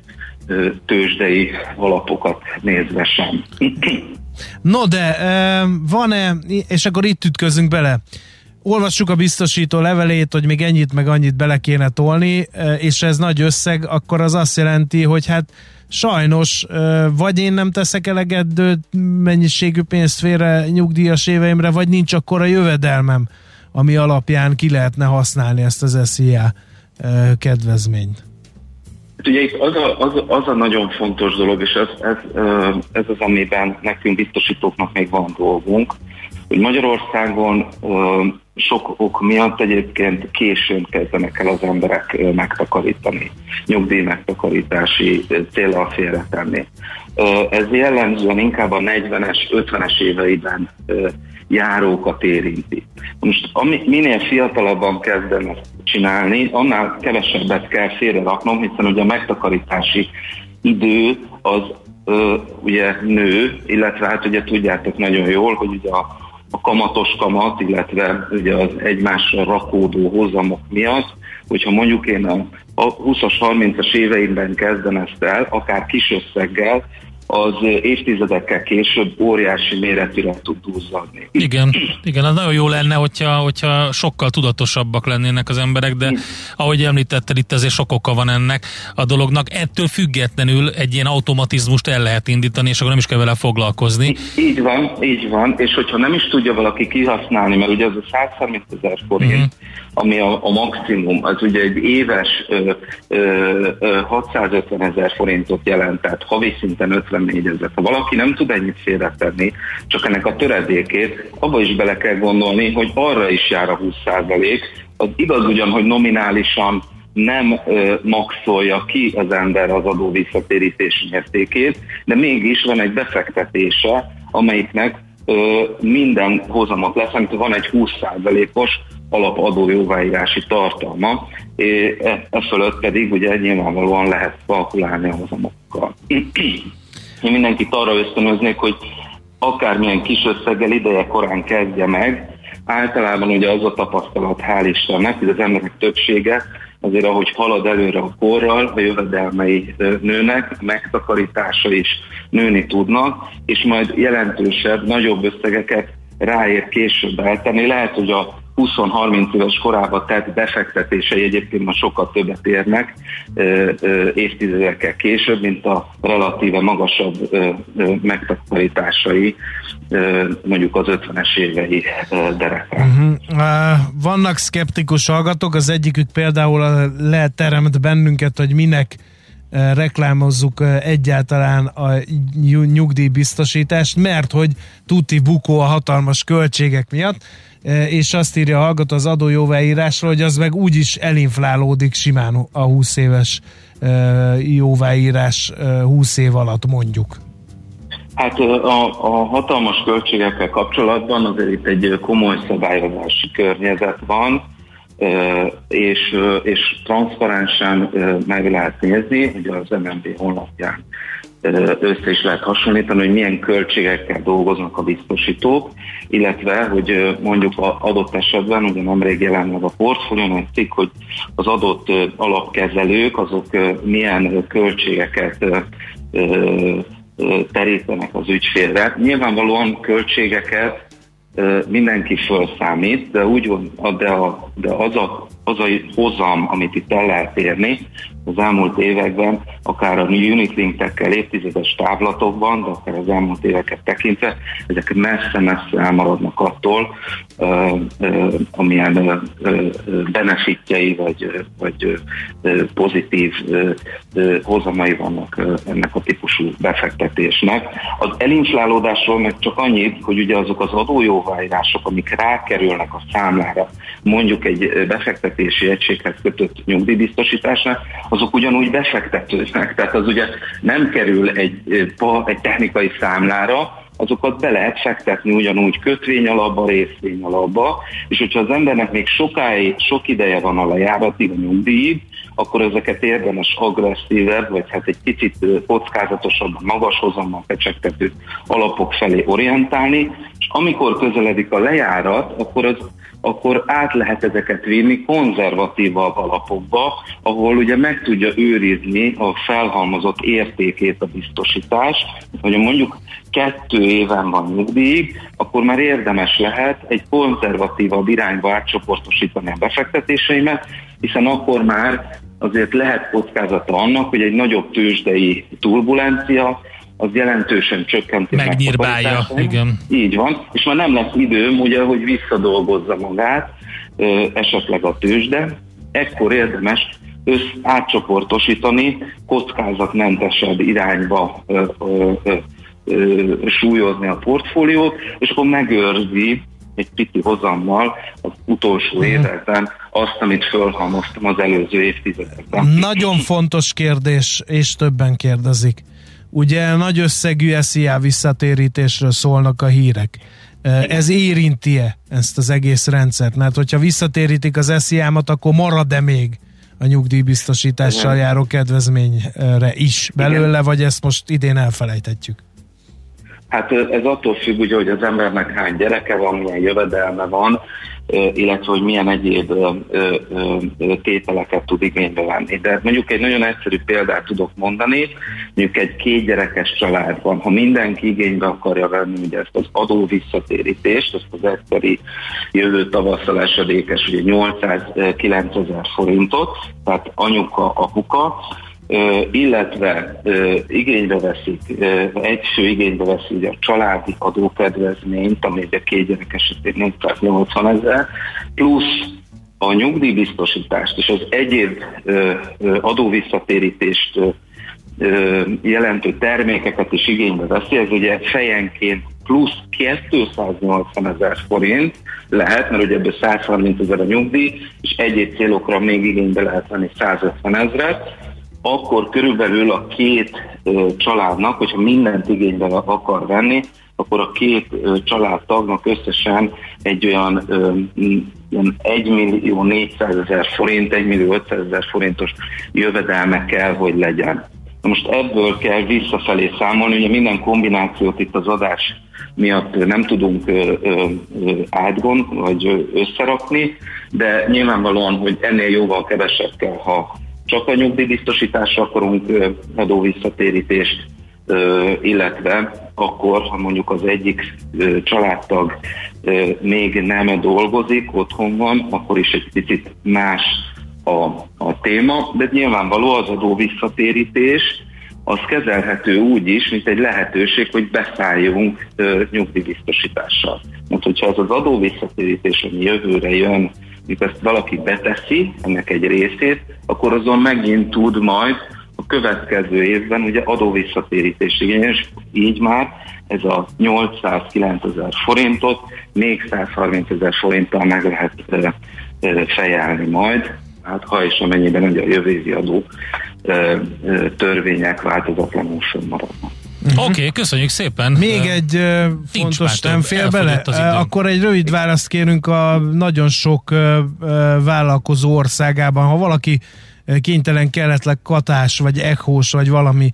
tőzsdei alapokat nézve sem. No de van-e, és akkor itt ütközünk bele, olvassuk a biztosító levelét, hogy még ennyit meg annyit bele kéne tolni, és ez nagy összeg, akkor az azt jelenti, hogy hát sajnos vagy én nem teszek eleget mennyiségű pénzt félre nyugdíjas éveimre, vagy nincs akkor a jövedelmem, ami alapján ki lehetne használni ezt az SZIA kedvezményt. Hát ugye itt az a, az, az a nagyon fontos dolog, és ez, ez, ez az, amiben nekünk biztosítóknak még van dolgunk, hogy Magyarországon sok ok miatt egyébként későn kezdenek el az emberek megtakarítani, nyugdíj megtakarítási célra félretenni. Ez jellemzően inkább a 40-es, 50-es éveiben járókat érinti. Most ami, minél fiatalabban kezdem ezt csinálni, annál kevesebbet kell félre raknom, hiszen ugye a megtakarítási idő az ugye nő, illetve hát ugye tudjátok nagyon jól, hogy ugye a a kamatos kamat, illetve ugye az egymásra rakódó hozamok miatt, hogyha mondjuk én a, a 20-as, 30-as éveimben kezdem ezt el, akár kis összeggel, az évtizedekkel később óriási méretűre tud duzzadni. Igen, igen, az nagyon jó lenne, hogyha, hogyha sokkal tudatosabbak lennének az emberek, de ahogy említetted, itt azért sok oka van ennek a dolognak. Ettől függetlenül egy ilyen automatizmust el lehet indítani, és akkor nem is kell vele foglalkozni. Így van, így van, és hogyha nem is tudja valaki kihasználni, mert ugye az a 130 ezer forint, uh-huh. ami a, a maximum, az ugye egy éves ö, ö, ö, 650 ezer forintot jelent, tehát havi szinten 50 54 ezer. Ha valaki nem tud ennyit félretenni, csak ennek a töredékét, abba is bele kell gondolni, hogy arra is jár a 20% Az igaz ugyan, hogy nominálisan nem ö, maxolja ki az ember az adó visszatérítési mértékét, de mégis van egy befektetése, amelyiknek ö, minden hozamot lesz, van egy 20%-os alapadó jóváírási tartalma, e, e fölött pedig ugye nyilvánvalóan lehet kalkulálni a hozamokkal. Én mindenkit arra ösztönöznék, hogy akármilyen kis összeggel ideje korán kezdje meg. Általában ugye az a tapasztalat, hál' Istennek, hogy az emberek többsége azért ahogy halad előre a korral, a jövedelmei nőnek, megtakarítása is nőni tudnak, és majd jelentősebb, nagyobb összegeket ráér később eltenni. Lehet, hogy a 20-30 éves korában tett befektetései egyébként ma sokkal többet érnek évtizedekkel később, mint a relatíve magasabb megtakarításai mondjuk az 50-es évei derekán. Uh-huh. Vannak szkeptikus hallgatók, az egyikük például leteremt bennünket, hogy minek reklámozzuk egyáltalán a nyugdíjbiztosítást, mert hogy tuti bukó a hatalmas költségek miatt, és azt írja a hallgató az adójóváírásról, hogy az meg úgyis elinflálódik simán a 20 éves jóváírás 20 év alatt mondjuk. Hát a, a hatalmas költségekkel kapcsolatban azért itt egy komoly szabályozási környezet van, és, és transzparensen meg lehet nézni, hogy az MNB honlapján össze is lehet hasonlítani, hogy milyen költségekkel dolgoznak a biztosítók, illetve, hogy mondjuk adott esetben, ugye nemrég jelent a portfólión egy cikk, hogy az adott alapkezelők, azok milyen költségeket terítenek az ügyfélre. Nyilvánvalóan költségeket mindenki felszámít, de úgy van, de, a, de az, a, az a hozam, amit itt el lehet érni, az elmúlt években, akár a unitlink-tekkel évtizedes távlatokban, de akár az elmúlt éveket tekintve, ezek messze-messze elmaradnak attól, amilyen benefitjei vagy, vagy pozitív hozamai vannak ennek a típusú befektetésnek. Az elinflálódásról meg csak annyit, hogy ugye azok az adójóváírások, amik rákerülnek a számlára, mondjuk egy befektetési egységhez kötött nyugdíjbiztosításnál, azok ugyanúgy befektetőznek. Tehát az ugye nem kerül egy, egy technikai számlára, azokat be lehet fektetni ugyanúgy kötvény alapba, részvény alapba, és hogyha az embernek még sokáig, sok ideje van a lejáratig, a nyugdíjig, akkor ezeket érdemes agresszívebb, vagy hát egy kicsit kockázatosabb, magas hozammal fecsegtető alapok felé orientálni, és amikor közeledik a lejárat, akkor az akkor át lehet ezeket vinni konzervatívabb alapokba, ahol ugye meg tudja őrizni a felhalmozott értékét a biztosítás. Hogy mondjuk kettő éven van nyugdíjig, akkor már érdemes lehet egy konzervatívabb irányba átcsoportosítani a befektetéseimet, hiszen akkor már azért lehet kockázata annak, hogy egy nagyobb tőzsdei turbulencia az jelentősen csökkenti Megnyírbálja, igen. Így van, és már nem lesz időm, ugye, hogy visszadolgozza magát, esetleg a tőzsde, ekkor érdemes össz átcsoportosítani, kockázatmentesebb irányba ö, ö, ö, súlyozni a portfóliót, és akkor megőrzi egy pici hozammal az utolsó uh-huh. években azt, amit fölhalmoztam az előző évtizedekben. Nagyon fontos kérdés, és többen kérdezik. Ugye nagy összegű SZIA visszatérítésről szólnak a hírek. Ez érinti-e ezt az egész rendszert? Mert hogyha visszatérítik az SZIA-mat, akkor marad-e még a nyugdíjbiztosítással járó kedvezményre is belőle, Igen. vagy ezt most idén elfelejthetjük? Hát ez attól függ, ugye, hogy az embernek hány gyereke van, milyen jövedelme van, illetve hogy milyen egyéb tételeket tud igénybe venni. De mondjuk egy nagyon egyszerű példát tudok mondani, mondjuk egy két gyerekes családban, ha mindenki igénybe akarja venni ugye ezt az adó visszatérítést, ezt az egyszeri jövő tavasszal esedékes, ugye 800-9000 forintot, tehát anyuka, apuka, illetve igénybe veszik, egy fő igénybe veszi ugye a családi adókedvezményt, ami ugye két gyerek esetén 480 ezer, plusz a nyugdíjbiztosítást és az egyéb adóvisszatérítést jelentő termékeket is igénybe veszi, ez ugye fejenként plusz 280 ezer forint lehet, mert ugye ebből 130 ezer a nyugdíj, és egyéb célokra még igénybe lehet venni 150 ezeret, akkor körülbelül a két családnak, hogyha mindent igénybe akar venni, akkor a két családtagnak összesen egy olyan, olyan 1 millió 400 ezer forint, 1 millió 500 ezer forintos jövedelme kell, hogy legyen. Most ebből kell visszafelé számolni, ugye minden kombinációt itt az adás miatt nem tudunk átgond vagy összerakni, de nyilvánvalóan, hogy ennél jóval kevesebb kell, ha csak a nyugdíjbiztosításra akarunk adóvisszatérítést, illetve akkor, ha mondjuk az egyik családtag még nem dolgozik, otthon van, akkor is egy picit más a, a téma, de nyilvánvaló az adó visszatérítés, az kezelhető úgy is, mint egy lehetőség, hogy beszálljunk nyugdíjbiztosítással. Mert hogyha ez az adó visszatérítés, ami jövőre jön, mikor ezt valaki beteszi, ennek egy részét, akkor azon megint tud majd a következő évben ugye adóvisszatérítés igényes, így már ez a 809 ezer forintot még 130 ezer forinttal meg lehet fejelni majd, hát ha és amennyiben ugye a jövő évi adó e, törvények változatlanul maradnak. Uh-huh. Oké, okay, köszönjük szépen. Még egy uh, fontos, nem fél bele? Akkor egy rövid választ kérünk a nagyon sok uh, vállalkozó országában. Ha valaki kénytelen kelletleg katás, vagy echós, vagy valami,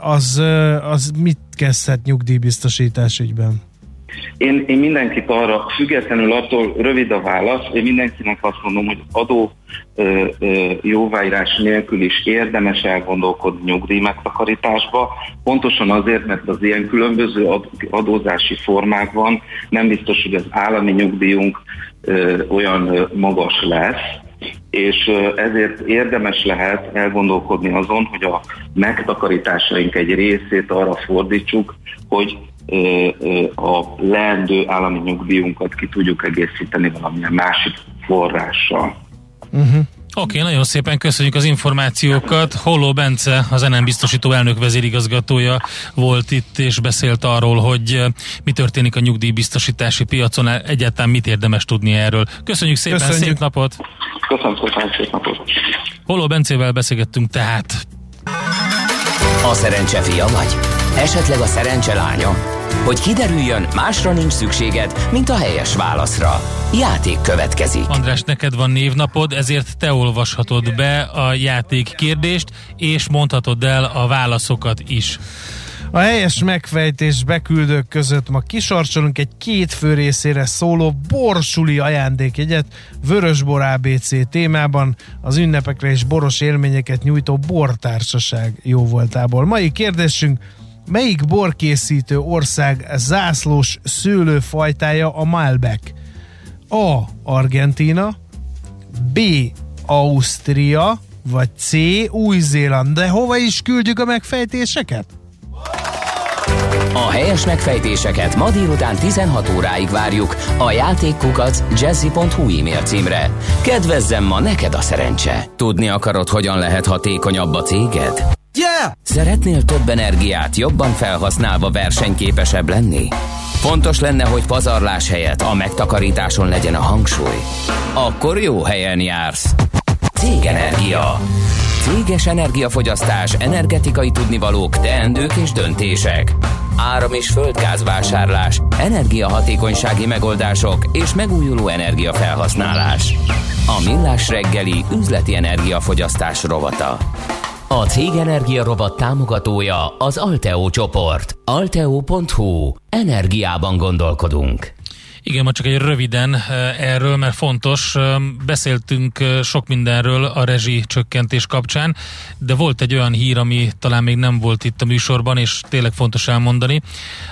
az, az mit kezdhet nyugdíjbiztosítás ügyben? Én, én mindenkit arra, függetlenül attól rövid a válasz, én mindenkinek azt mondom, hogy adó ö, ö, jóváírás nélkül is érdemes elgondolkodni nyugdíj megtakarításba, pontosan azért, mert az ilyen különböző ad, adózási formákban nem biztos, hogy az állami nyugdíjunk ö, olyan magas lesz, és ezért érdemes lehet elgondolkodni azon, hogy a megtakarításaink egy részét arra fordítsuk, hogy a leendő állami nyugdíjunkat ki tudjuk egészíteni valamilyen másik forrással. Uh-huh. Oké, okay, nagyon szépen köszönjük az információkat. Holló Bence, az NM biztosító elnök vezérigazgatója volt itt, és beszélt arról, hogy mi történik a nyugdíjbiztosítási piacon, egyáltalán mit érdemes tudni erről. Köszönjük szépen, köszönjük. szép napot! Köszönöm szépen, szép napot! Holló Bencével beszélgettünk tehát. A szerencse fia vagy? Esetleg a szerencse lánya? Hogy kiderüljön, másra nincs szükséged, mint a helyes válaszra. Játék következik. András, neked van névnapod, ezért te olvashatod be a játék kérdést, és mondhatod el a válaszokat is. A helyes megfejtés beküldők között ma kisorcsolunk egy két fő részére szóló borsuli ajándékjegyet Vörösbor ABC témában az ünnepekre és boros élményeket nyújtó bortársaság jó voltából. Mai kérdésünk Melyik borkészítő ország zászlós szőlőfajtája a Malbec? A. Argentina B. Ausztria vagy C. Új-Zéland. De hova is küldjük a megfejtéseket? A helyes megfejtéseket ma délután 16 óráig várjuk a játékkukac jazzy.hu e-mail címre. Kedvezzem ma neked a szerencse. Tudni akarod, hogyan lehet hatékonyabb a céged? Yeah! Szeretnél több energiát jobban felhasználva versenyképesebb lenni? Fontos lenne, hogy pazarlás helyett a megtakarításon legyen a hangsúly. Akkor jó helyen jársz. Cégenergia. Céges energiafogyasztás, energetikai tudnivalók, teendők és döntések. Áram- és földgázvásárlás, energiahatékonysági megoldások és megújuló energiafelhasználás. A Millás reggeli üzleti energiafogyasztás rovata. A Cég Energia Rovat támogatója az Alteo csoport. Alteo.hu. Energiában gondolkodunk. Igen, ma csak egy röviden erről, mert fontos. Beszéltünk sok mindenről a rezsi csökkentés kapcsán, de volt egy olyan hír, ami talán még nem volt itt a műsorban, és tényleg fontos elmondani.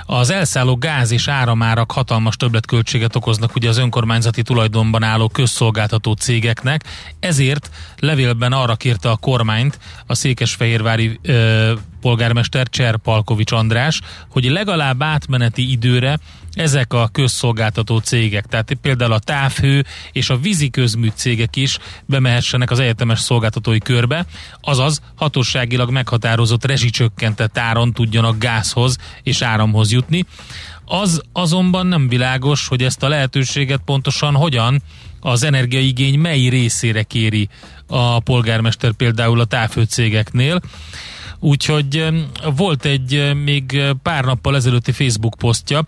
Az elszálló gáz és áramárak hatalmas többletköltséget okoznak ugye az önkormányzati tulajdonban álló közszolgáltató cégeknek, ezért levélben arra kérte a kormányt a székesfehérvári ö, polgármester Cser Palkovics András, hogy legalább átmeneti időre ezek a közszolgáltató cégek, tehát például a távhő és a vízi közmű cégek is bemehessenek az egyetemes szolgáltatói körbe, azaz hatóságilag meghatározott rezsicsökkentett áron tudjanak gázhoz és áramhoz jutni. Az azonban nem világos, hogy ezt a lehetőséget pontosan hogyan az energiaigény mely részére kéri a polgármester például a távhőcégeknél. Úgyhogy volt egy még pár nappal ezelőtti Facebook posztja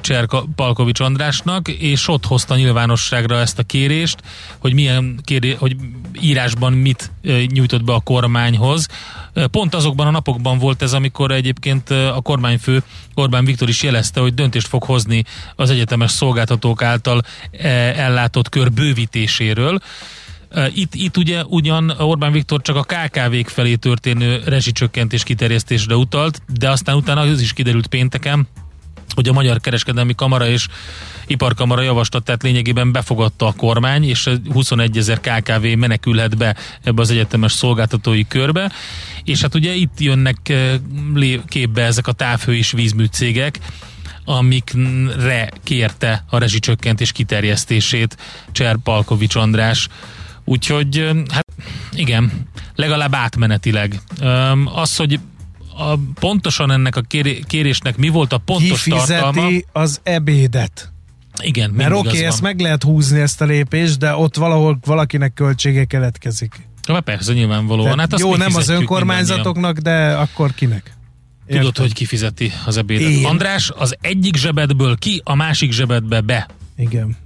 Cser Palkovics Andrásnak, és ott hozta nyilvánosságra ezt a kérést, hogy milyen kéré, hogy írásban mit nyújtott be a kormányhoz. Pont azokban a napokban volt ez, amikor egyébként a kormányfő Orbán Viktor is jelezte, hogy döntést fog hozni az egyetemes szolgáltatók által ellátott kör bővítéséről Itt, itt ugye ugyan Orbán Viktor csak a KKV-k felé történő rezsicsökkentés kiterjesztésre utalt, de aztán utána az is kiderült pénteken, hogy a Magyar Kereskedelmi Kamara és Iparkamara javaslatát lényegében befogadta a kormány, és 21 ezer KKV menekülhet be ebbe az egyetemes szolgáltatói körbe, és hát ugye itt jönnek képbe ezek a távhő és vízmű cégek, amikre kérte a rezsicsökkentés kiterjesztését Cser Palkovics András. Úgyhogy, hát igen, legalább átmenetileg. Az, hogy a, pontosan ennek a kérésnek mi volt a pontos Kifizeti tartalma? az ebédet. Igen, Mert oké, okay, ezt meg lehet húzni ezt a lépést, de ott valahol valakinek költsége keletkezik. Ja, persze, nyilvánvalóan. hát jó, nem az önkormányzatoknak, de akkor kinek? Értem. Tudod, hogy kifizeti az ebédet. Én. András, az egyik zsebedből ki, a másik zsebedbe be. Igen.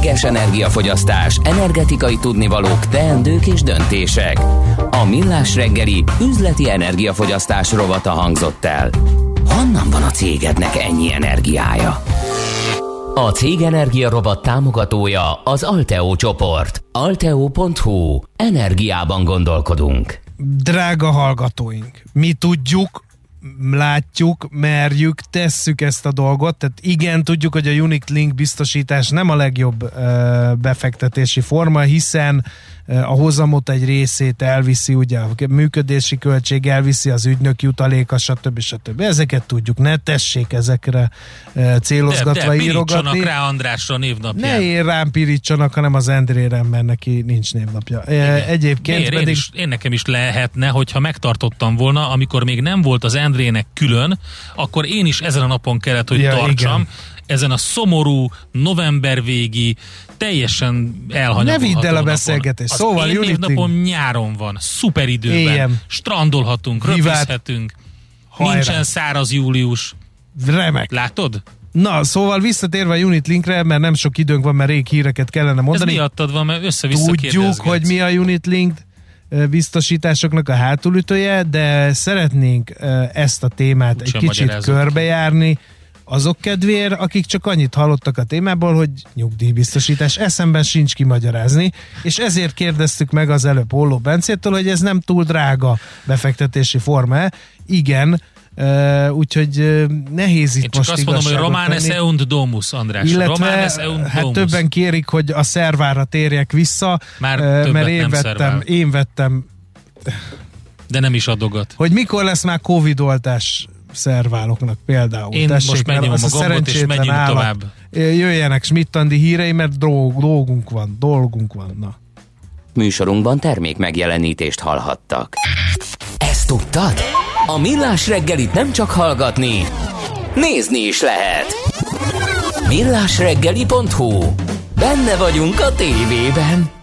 Céges energiafogyasztás, energetikai tudnivalók, teendők és döntések. A Millás reggeli üzleti energiafogyasztás rovata hangzott el. Honnan van a cégednek ennyi energiája? A Cég Energia Robot támogatója az Alteo csoport. Alteo.hu. Energiában gondolkodunk. Drága hallgatóink, mi tudjuk, látjuk, merjük, tesszük ezt a dolgot, tehát igen, tudjuk, hogy a Unique Link biztosítás nem a legjobb uh, befektetési forma, hiszen a hozamot egy részét elviszi, ugye a működési költség elviszi az ügynök jutaléka, stb. stb. Ezeket tudjuk, ne tessék ezekre célozgatva de, de írogatni. rá Andrásra névnapján. Ne én rám pirítsanak, hanem az Endrére, mert neki nincs névnapja. Igen. Egyébként Miért? pedig... Én, is, én nekem is lehetne, hogyha megtartottam volna, amikor még nem volt az Endrének külön, akkor én is ezen a napon kellett, hogy ja, tartsam. Igen ezen a szomorú, november végi, teljesen elhanyagolható Ne vidd el a beszélgetést. Szóval én napom nyáron van, szuper időben, Éjem. strandolhatunk, röpizhetünk, nincsen száraz július. Remek. Látod? Na, szóval visszatérve a Unit Linkre, mert nem sok időnk van, mert rég híreket kellene mondani. Ez miattad van, mert össze-vissza Tudjuk, hogy mi a Unit Link biztosításoknak a hátulütője, de szeretnénk ezt a témát Úgy egy kicsit körbejárni, azok kedvéért, akik csak annyit hallottak a témából, hogy nyugdíjbiztosítás eszemben sincs kimagyarázni, és ezért kérdeztük meg az előbb Holló Bencétől, hogy ez nem túl drága befektetési forma Igen, Uh, úgyhogy uh, nehéz itt Én csak most azt mondom, hogy Romanes tenni. eunt domus, András. Illetve, Romanes eunt hát domus. többen kérik, hogy a szervára térjek vissza, Már uh, mert én vettem, én vettem de nem is adogat. Hogy mikor lesz már Covid-oltás szerváloknak például. Én Tessék, most megnyomom a gombot, és megyünk állat, tovább. Jöjjenek Schmidt-Andi hírei, mert drog, dolgunk van, dolgunk van. Na. Műsorunkban termék megjelenítést hallhattak. Ezt tudtad? A Millás reggelit nem csak hallgatni, nézni is lehet. Millásreggeli.hu Benne vagyunk a tévében.